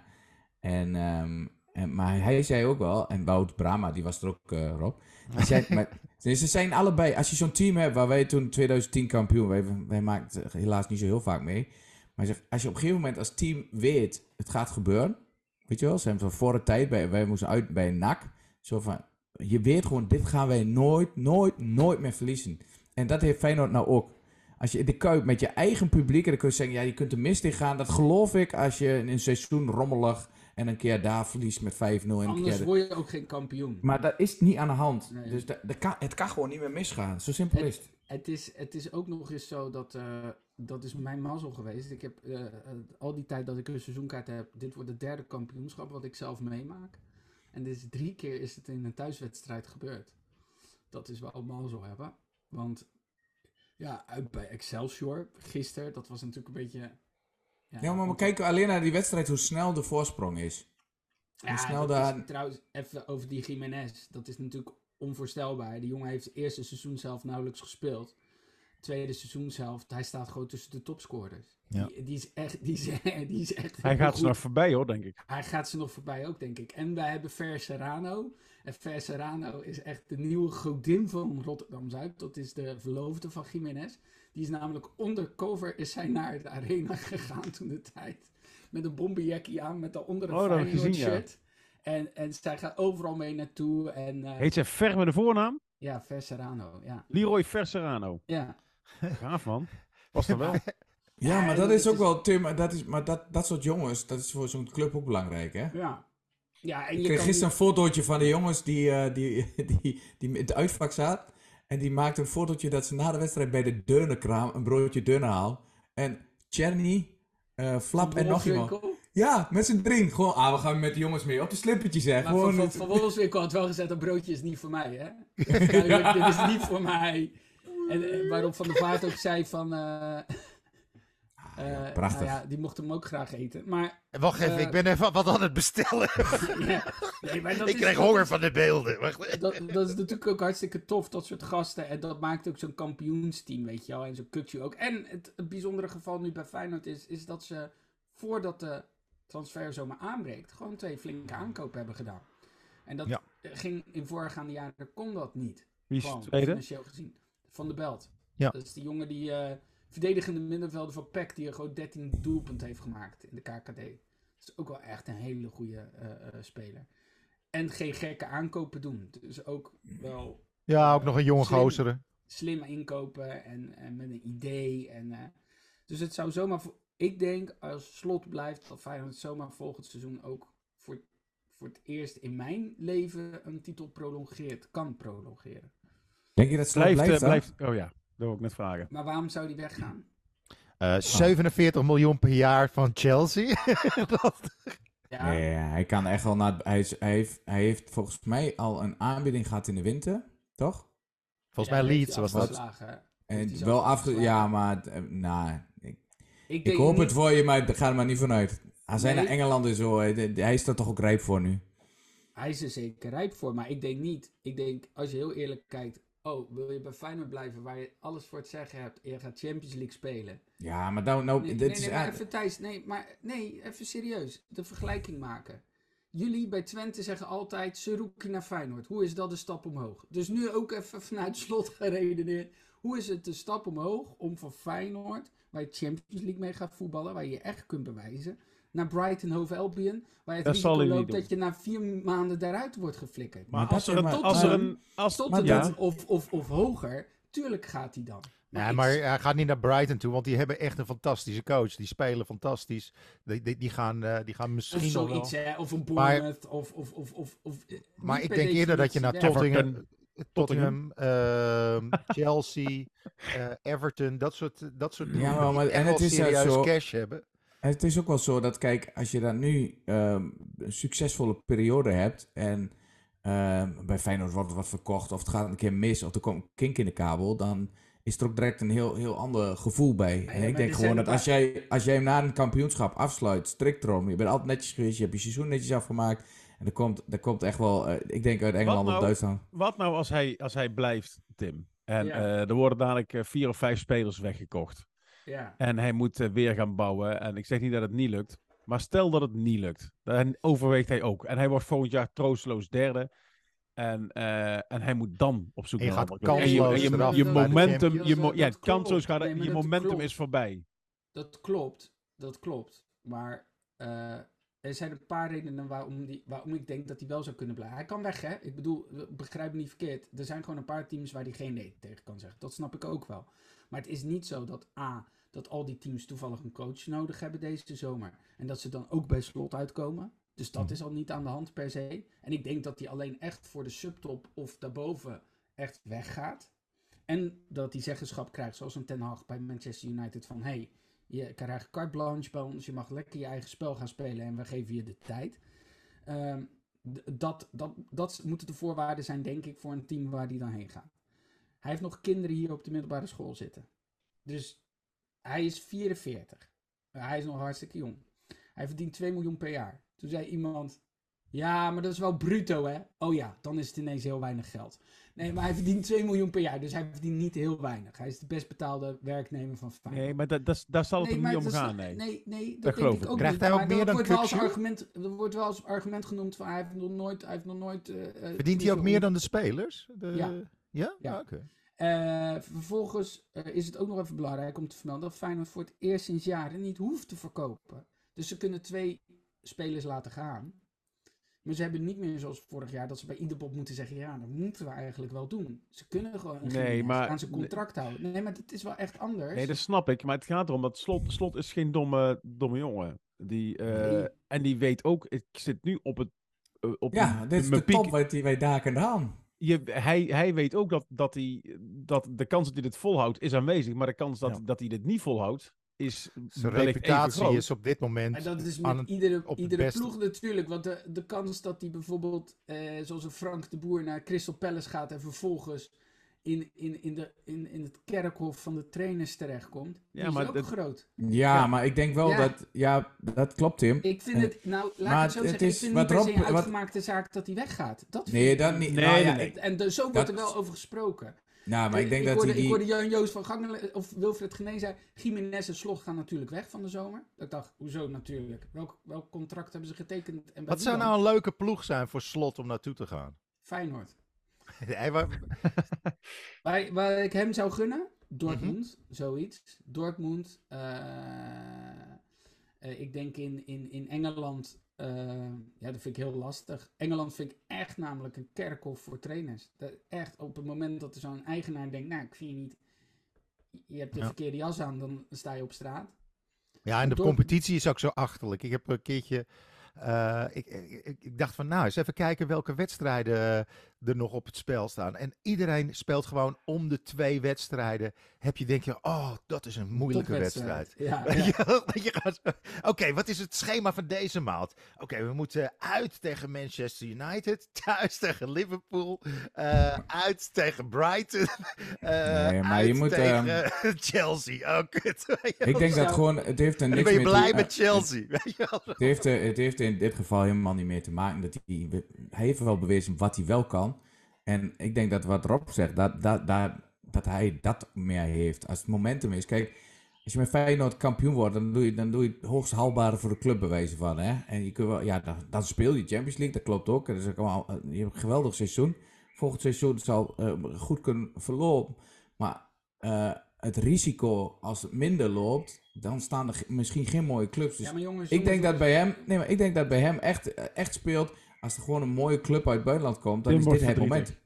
en, um, en, maar hij zei ook wel, en Wout Brama, die was er ook, uh, Rob. Die maar, ze zijn allebei, als je zo'n team hebt, waar wij toen 2010 kampioen, wij, wij maakten helaas niet zo heel vaak mee. Maar zegt, als je op een gegeven moment als team weet, het gaat gebeuren. Weet je wel, ze hebben van voor de tijd, bij, wij moesten uit bij NAC. Zo van, je weet gewoon, dit gaan wij nooit, nooit, nooit meer verliezen. En dat heeft Feyenoord nou ook. Als je in de Kuip met je eigen publiek, en dan kun je zeggen, ja, je kunt er mist in gaan. Dat geloof ik als je in een seizoen rommelig en een keer daar verliest met 5-0. Anders keer... word je ook geen kampioen. Maar dat is niet aan de hand. Dus de, de kan, het kan gewoon niet meer misgaan. Zo simpel het, is het. Het is, het is ook nog eens zo dat... Uh, dat is mijn mazzel geweest. Ik heb uh, al die tijd dat ik een seizoenkaart heb... Dit wordt het derde kampioenschap wat ik zelf meemaak. En dit is drie keer is het in een thuiswedstrijd gebeurd. Dat is wel mazzel hebben. Want ja, uit bij Excelsior gisteren, dat was natuurlijk een beetje ja, maar we kijken alleen naar die wedstrijd hoe snel de voorsprong is. Hoe ja, snel daar... Is, trouwens, even over die Jiménez. Dat is natuurlijk onvoorstelbaar. Die jongen heeft het eerste seizoen zelf nauwelijks gespeeld. Tweede seizoen zelf, hij staat gewoon tussen de topscorers. Ja. Die, die, is echt, die, is, die is echt. Hij gaat ze nog voorbij hoor, denk ik. Hij gaat ze nog voorbij ook, denk ik. En wij hebben Fer Serrano. En Fer Serrano is echt de nieuwe godin van Rotterdam Zuid. Dat is de verloofde van Jiménez. Die is namelijk undercover is hij naar de arena gegaan toen de tijd. Met een bomberjackie aan, met daaronder een oh, gezien, shirt. Ja. En, en zij gaat overal mee naartoe. En, uh, Heet zij Ver met de voornaam? Ja, Verserano, ja. Leroy Verserano. Ja. Gaaf man. Was dat wel? Ja, maar dat is ook wel, Tim, dat is, maar dat, dat soort jongens, dat is voor zo'n club ook belangrijk, hè? Ja. ja en je ik kreeg gisteren een fotootje van de jongens die, uh, die, die, die in het uitvak zaten. En die maakte een fotootje dat ze na de wedstrijd bij de deunenkraam een broodje deunen haal. En Cherny, uh, Flap en nog iemand. Ja, met z'n drieën. Gewoon, ah, we gaan met de jongens mee op de slippertje zeg. Maar Gewoon van, van, van had wel gezegd, dat broodje is niet voor mij, hè? dit is niet voor mij. En, en waarop Van der Vaart ook zei van... Uh, uh, prachtig. Nou ja, die mocht hem ook graag eten. Maar, Wacht even, ik ben even wat aan het bestellen. ja, nee, maar dat ik krijg honger van de beelden. Wacht. Dat, dat, is natuurlijk ook hartstikke tof, dat soort gasten. En dat maakt ook zo'n kampioensteam, weet je wel. En zo'n kutje ook. En het, het, bijzondere geval nu bij Feyenoord is, is dat ze voordat de transfer zomaar aanbreekt, gewoon twee flinke aankopen hebben gedaan. En dat ging in voorgaande jaren, kon dat niet. Wie is gezien. Van de Belt. Ja. Dat is die jongen die uh, verdedigende middenvelder van PEC, die er gewoon 13 doelpunten heeft gemaakt in de KKD. Dat is ook wel echt een hele goede uh, uh, speler. En geen gekke aankopen doen. Dus ook wel... Ja, ook nog een jonge gozeren. Slim inkopen en, en, met een idee. En, dus het zou zomaar... Ik denk als slot blijft dat Feyenoord zomaar volgend seizoen ook voor, voor het eerst in mijn leven een titel prolongeert. Kan prolongeren. Denk je dat Slot blijft, blijft, blijft Oh ja, dat wil ik net vragen. Maar waarom zou die weggaan? Uh, 47 miljoen per jaar van Chelsea. ja. Nee, hij kan echt wel naar. Hij, hij, heeft, hij heeft volgens mij al een aanbieding gehad in de winter, toch? Volgens mij Leeds was dat. En wel af, ja, maar uh, nou, ik, ik, ik hoop niet... het voor je, maar ga er maar niet vanuit. Hij zijn nee. naar Engeland en zo, hij is er toch ook rijp voor nu. Hij is er zeker rijp voor, maar ik denk niet. Ik denk, als je heel eerlijk kijkt, Oh, wil je bij Feyenoord blijven waar je alles voor het zeggen hebt en je gaat Champions League spelen? Ja, maar nou, nou nee, dit nee, is... Nee, maar even Thijs, nee, maar nee, even serieus. De vergelijking maken. Jullie bij Twente zeggen altijd, ze roepen naar Feyenoord. Hoe is dat een stap omhoog? Dus nu ook even vanuit slot geredeneerd. Hoe is het de stap omhoog om van Feyenoord, waar je Champions League mee gaat voetballen, waar je je echt kunt bewijzen, naar Brighton Hove Albion, waar je het risico loopt dat je na vier maanden daaruit wordt geflikkerd. Maar, als, er, een, als er een... Als, tot ja. of, of, of hoger, tuurlijk gaat hij dan. Maar, maar hij gaat niet naar Brighton toe, want die hebben echt een fantastische coach. Die spelen fantastisch. Die, die, die gaan, uh, die gaan misschien of zoiets, wel... Hè? Of een Bournemouth, of, of, of, of, of... Maar ik denk eerder dat je naar Tottenham... Tottenham, uh, Chelsea, uh, Everton, dat soort, dat soort ja, maar, en het is zo, cash hebben. Het is ook wel zo dat, kijk, als je dan nu um, een succesvolle periode hebt en uh, bij Feyenoord wordt wat verkocht of het gaat een keer mis of er komt kink in de kabel, dan is er ook direct een heel, heel ander gevoel bij. en ik denk gewoon dat als jij, als jij hem na een kampioenschap afsluit, strikt erom, je bent altijd netjes geweest, je hebt je seizoen netjes afgemaakt, en er komt, er komt echt wel, uh, ik denk uit Engeland nou, of Duitsland. Wat nou als hij, als hij blijft, Tim? En ja. uh, er worden dadelijk uh, vier of vijf spelers weggekocht. Ja. En hij moet weer gaan bouwen. En ik zeg niet dat het niet lukt. Maar stel dat het niet lukt. Dan overweegt hij ook. En hij wordt volgend jaar troosteloos derde. En, en hij moet dan op zoek naar een En je, je, je, je momentum, je, mo ja, kansloos gaat, nee, je momentum klopt. is voorbij. Dat klopt, dat klopt. Maar er zijn een paar redenen waarom, die, waarom ik denk dat hij wel zou kunnen blijven. Hij kan weg, hè? Ik bedoel, begrijp me niet verkeerd. Er zijn gewoon een paar teams waar hij geen nee tegen kan zeggen. Dat snap ik ook wel. Maar het is niet zo dat A, dat al die teams toevallig een coach nodig hebben deze zomer. En dat ze dan ook bij slot uitkomen. Dus dat is al niet aan de hand per se. En ik denk dat hij alleen echt voor de subtop of daarboven echt weggaat. En dat hij zeggenschap krijgt, zoals een Ten Hag bij Manchester United. Van hey, je krijgt carte blanche bij ons. Je mag lekker je eigen spel gaan spelen en we geven je de tijd. Um, dat, dat, dat moeten de voorwaarden zijn, denk ik, voor een team waar die dan heen gaat. Hij heeft nog kinderen hier op de middelbare school zitten. Dus hij is 44. Hij is nog hartstikke jong. Hij verdient 2 miljoen per jaar. Toen zei iemand: Ja, maar dat is wel bruto, hè? Oh ja, dan is het ineens heel weinig geld. Nee, maar hij verdient 2 miljoen per jaar, dus hij verdient niet heel weinig. Hij is de best betaalde werknemer van Feyenoord. Nee, maar dat, dat, daar zal het nee, niet om gaan, nee. Nee, nee dat, denk ik ook Krijgt hij ook meer dan wordt wel als argument, Er wordt wel als argument genoemd van hij heeft nog nooit... Hij heeft nog nooit uh, verdient hij ook meer dan de spelers? De, ja. Ja? ja. Ah, oké. Okay. Uh, vervolgens uh, is het ook nog even belangrijk om te vermelden dat Feyenoord voor het eerst sinds jaren niet hoeft te verkopen. Dus ze kunnen twee spelers laten gaan. Maar ze hebben niet meer zoals vorig jaar dat ze bij ieder moeten zeggen: ja, dat moeten we eigenlijk wel doen. Ze kunnen gewoon een nee, maar, aan zijn contract houden. Nee, maar het is wel echt anders. Nee, dat snap ik. Maar het gaat erom dat Slot, slot is geen domme, domme jongen. Die, uh, nee. En die weet ook, ik zit nu op het. Op ja, dit is de piek. top wat wij daken aan. Je, hij, hij weet ook dat, dat, hij, dat de kans dat hij dit volhoudt is aanwezig. Maar de kans dat, ja. dat hij dit niet volhoudt, is Zijn reputatie is op dit moment. En dat is met aan, iedere, iedere ploeg natuurlijk. Want de, de kans dat hij bijvoorbeeld, eh, zoals een Frank de Boer, naar Crystal Palace gaat en vervolgens in, in, in, de, in, in het kerkhof van de trainers terechtkomt, ja, is ook dat, groot. Ja, ja, maar ik denk wel ja. dat, ja, dat klopt Tim. Ik vind het, nou, laat maar ik het zo zeggen, is, ik vind het niet per se een uitgemaakte wat, zaak dat hij weggaat. Dat nee, dat niet. Nee, nou, ja, nee, En de, zo wordt dat, er wel over gesproken. Nou, maar ik denk ik dat hoorde, die... Ik hoorde Jan Joost van Gangelen, of Wilfred Genee zei, Jiménez en Slot gaan natuurlijk weg van de zomer. Ik dacht, hoezo natuurlijk? Welk, welk contract hebben ze getekend? En Wat zou nou een leuke ploeg zijn voor Slot om naartoe te gaan? Feyenoord. Waar, waar ik hem zou gunnen? Dortmund, mm -hmm. zoiets. Dortmund. Uh, uh, ik denk in, in, in Engeland uh, ja, dat vind ik heel lastig. Engeland vind ik echt namelijk een kerkhof voor trainers. Dat echt op het moment dat er zo'n eigenaar denkt, nou, ik vind je niet, je hebt de ja. verkeerde jas aan, dan sta je op straat. Ja, en de Door... competitie is ook zo achterlijk. Ik heb een keertje, uh, ik, ik, ik, dacht van, nou, eens even kijken welke wedstrijden er nog op het spel staan. En iedereen speelt gewoon om de twee wedstrijden. Heb je denk je, oh, dat is een moeilijke wedstrijd. Ja, ja. Oké, okay, wat is het schema van deze maand? Oké, okay, we moeten uit tegen Manchester United, thuis tegen Liverpool, uh, uit tegen Brighton, uh, nee, maar uit je moet, tegen uh, Chelsea. Oh, kut. Ik denk dat gewoon, het heeft er niks ben je blij met Chelsea. Het, het, heeft, het heeft in dit geval helemaal niet mee te maken dat hij, hij heeft wel bewezen wat hij wel kan. En ik denk dat wat Rob zegt, dat, dat, dat, dat hij dat meer heeft. Als het momentum is. Kijk, als je met Feyenoord kampioen wordt, dan doe je, dan doe je het hoogst haalbare voor de club bewijzen van. Hè? En je kunt wel, ja, dan, dan speel je Champions League, dat klopt ook. Dat is ook allemaal, je hebt een geweldig seizoen. Volgend seizoen zal uh, goed kunnen verlopen. Maar uh, het risico als het minder loopt, dan staan er misschien geen mooie clubs. Dus ja, maar jongens, ik denk dat bij hem, nee, maar ik denk dat bij hem echt, echt speelt als er gewoon een mooie club uit het buitenland komt, dan is dit het moment.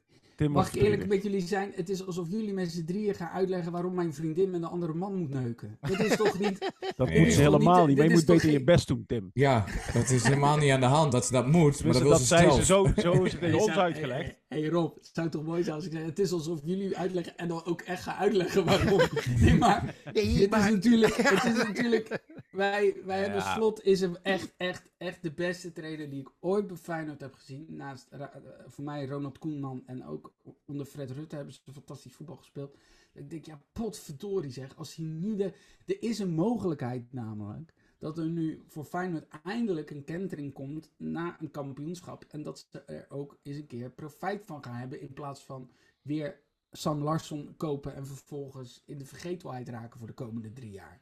Mag ik eerlijk met jullie zijn? Het is alsof jullie met z'n drieën gaan uitleggen waarom mijn vriendin met een andere man moet neuken. Dat is toch niet... Dat moet ze helemaal niet. Maar je moet beter je best doen, Tim. Ja, dat is helemaal niet aan de hand dat ze dat moet. Maar dat, dat ze Ze zo, zo is het tegen ons uitgelegd. Hé hey Rob, het zou toch mooi zijn als ik zeg, het is alsof jullie uitleggen en dan ook echt gaan uitleggen waarom. nee, maar, nee, het, Is natuurlijk, het is natuurlijk, wij, wij hebben Slot is hem echt, echt, echt de beste trainer die ik ooit bij Feyenoord heb gezien. Naast, uh, voor mij Ronald Koeman en ook onder Fred Rutte hebben ze fantastisch voetbal gespeeld. Ik denk, ja, potverdorie zeg, als hij nu de, er is een mogelijkheid namelijk dat er nu voor Feyenoord eindelijk een kentering komt na een kampioenschap. En dat ze er ook eens een keer profijt van gaan hebben. In plaats van weer Sam Larsson kopen en vervolgens in de vergetelheid raken voor de komende drie jaar.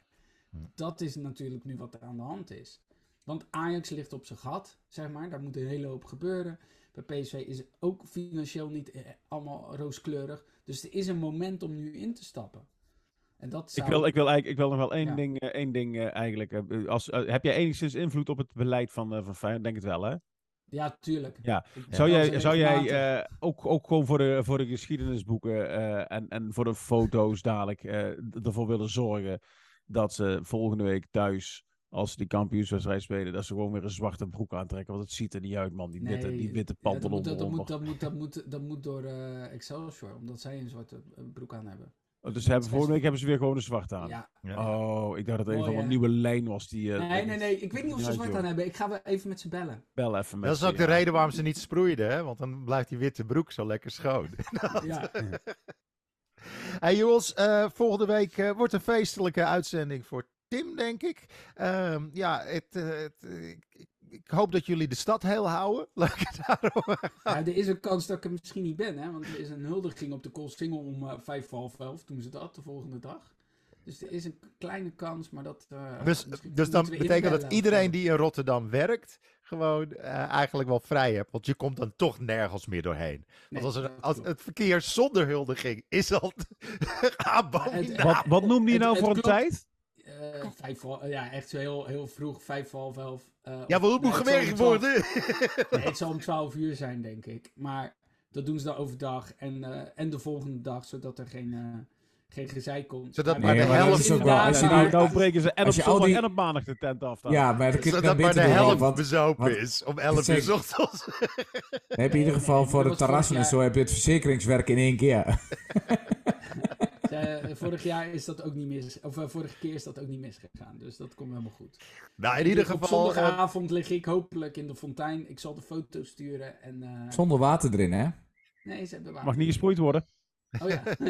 Hm. Dat is natuurlijk nu wat er aan de hand is. Want Ajax ligt op zijn gat, zeg maar. Daar moet een hele hoop gebeuren. Bij PSV is het ook financieel niet eh, allemaal rooskleurig. Dus er is een moment om nu in te stappen. En dat ik, wil, ik, wil eigenlijk, ik wil nog wel één ding, uh, één ding uh, eigenlijk. Uh, als, heb jij enigszins invloed op het beleid van, van Feyenoord? Denk het wel, hè? Ja, tuurlijk. Ja. Zou jij, zou jij ook, ook gewoon voor de, voor de geschiedenisboeken en, en voor de foto's dadelijk ervoor willen zorgen dat ze volgende week thuis, als ze die kampioenswedstrijd spelen, dat ze gewoon weer een zwarte broek aantrekken? Want het ziet er niet uit, man. Die, witte, die witte pantalon. Ja, dat, moet, dat, moet, dat, moet, dat, moet, dat moet door Excelsior, omdat zij een zwarte broek aan hebben. Oh, dus hebben, vorige week hebben ze weer gewoon een zwart aan. Ja. Oh, ik dacht dat het een van een nieuwe lijn was. Die, uh, nee, nee, nee. Ik weet niet of ze zwart aan hebben. Ik ga wel even met ze bellen. Bel even met Dat is ook de reden waarom ze niet sproeiden, hè? Want dan blijft die witte broek zo lekker schoon. ja. hey jongens, uh, volgende week uh, wordt een feestelijke uitzending voor Tim, denk ik. Uh, ja, het, het, ik, ik hoop dat jullie de stad heel houden. ja, er is een kans dat ik er misschien niet ben, hè? want er is een huldiging op de Koolsingel om uh, vijf voor half elf. Doen ze dat de volgende dag. Dus er is een kleine kans, maar dat. Uh, dus dus dan betekent dat iedereen die in Rotterdam werkt, gewoon uh, eigenlijk wel vrij hebt. Want je komt dan toch nergens meer doorheen. want als, er, als het verkeer zonder huldiging is al. wat, wat noem je nou voor een tijd? Uh, vijf, ja, echt zo heel, heel vroeg, vijf voor half elf. Uh, ja, maar hoe moet gewerkt worden? nee, het zal om 12 uur zijn, denk ik. Maar dat doen ze dan overdag en, uh, en de volgende dag, zodat er geen, uh, geen gezeik komt. Zodat maar, de helft... Ook wel, als je nou, nou breken ze en op zondag die... en op maandag de tent af. Dan. Ja, maar, Zodat maar de helft bezopen is om 11 uur ochtends. Heb je in ieder geval voor de terrassen en zo heb je het verzekeringswerk in één keer. Uh, vorig jaar is dat ook niet mis. Of uh, vorige keer is dat ook niet misgegaan. Dus dat komt helemaal goed. Nou, in ieder geval. Op zondagavond lig ik hopelijk in de fontein. Ik zal de foto sturen. En, uh... Zonder water erin, hè? Nee, ze hebben water. Mag niet gesproeid worden. Oh ja.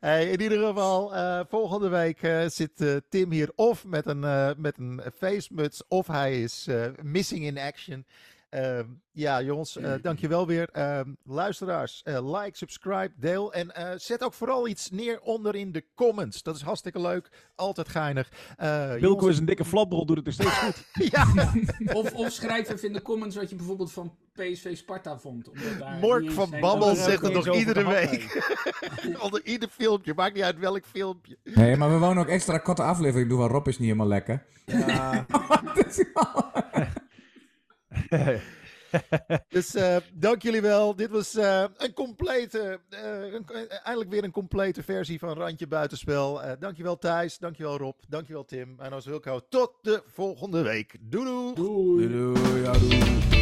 hey, in ieder geval, uh, volgende week uh, zit uh, Tim hier of met een, met een facemuts of hij is missing in action. Ehm, ja, jongens, uh, dankjewel weer. Uh, luisteraars, uh, like, subscribe, deel. En uh, zet ook vooral iets neer onder in de comments. Dat is hartstikke leuk. Altijd geinig. Wilco jongens... is een dikke flapbrol, doet het nog steeds goed. ja. of, of schrijf even in de comments wat je bijvoorbeeld van PSV Sparta vond. Mork van Babbel zegt het nog iedere week. onder ieder filmpje. Maakt niet uit welk filmpje. Nee, maar we wonen ook extra korte aflevering doen, waar Rob is niet helemaal lekker. Ja. dus uh, dank jullie wel. Dit was uh, een complete, uh, een, eindelijk weer een complete versie van Randje Buitenspel. dankjewel Thijs, dankjewel Rob, dankjewel Tim. En als Wilco, tot de volgende week. Doei doei. Doei doei. doei, doei.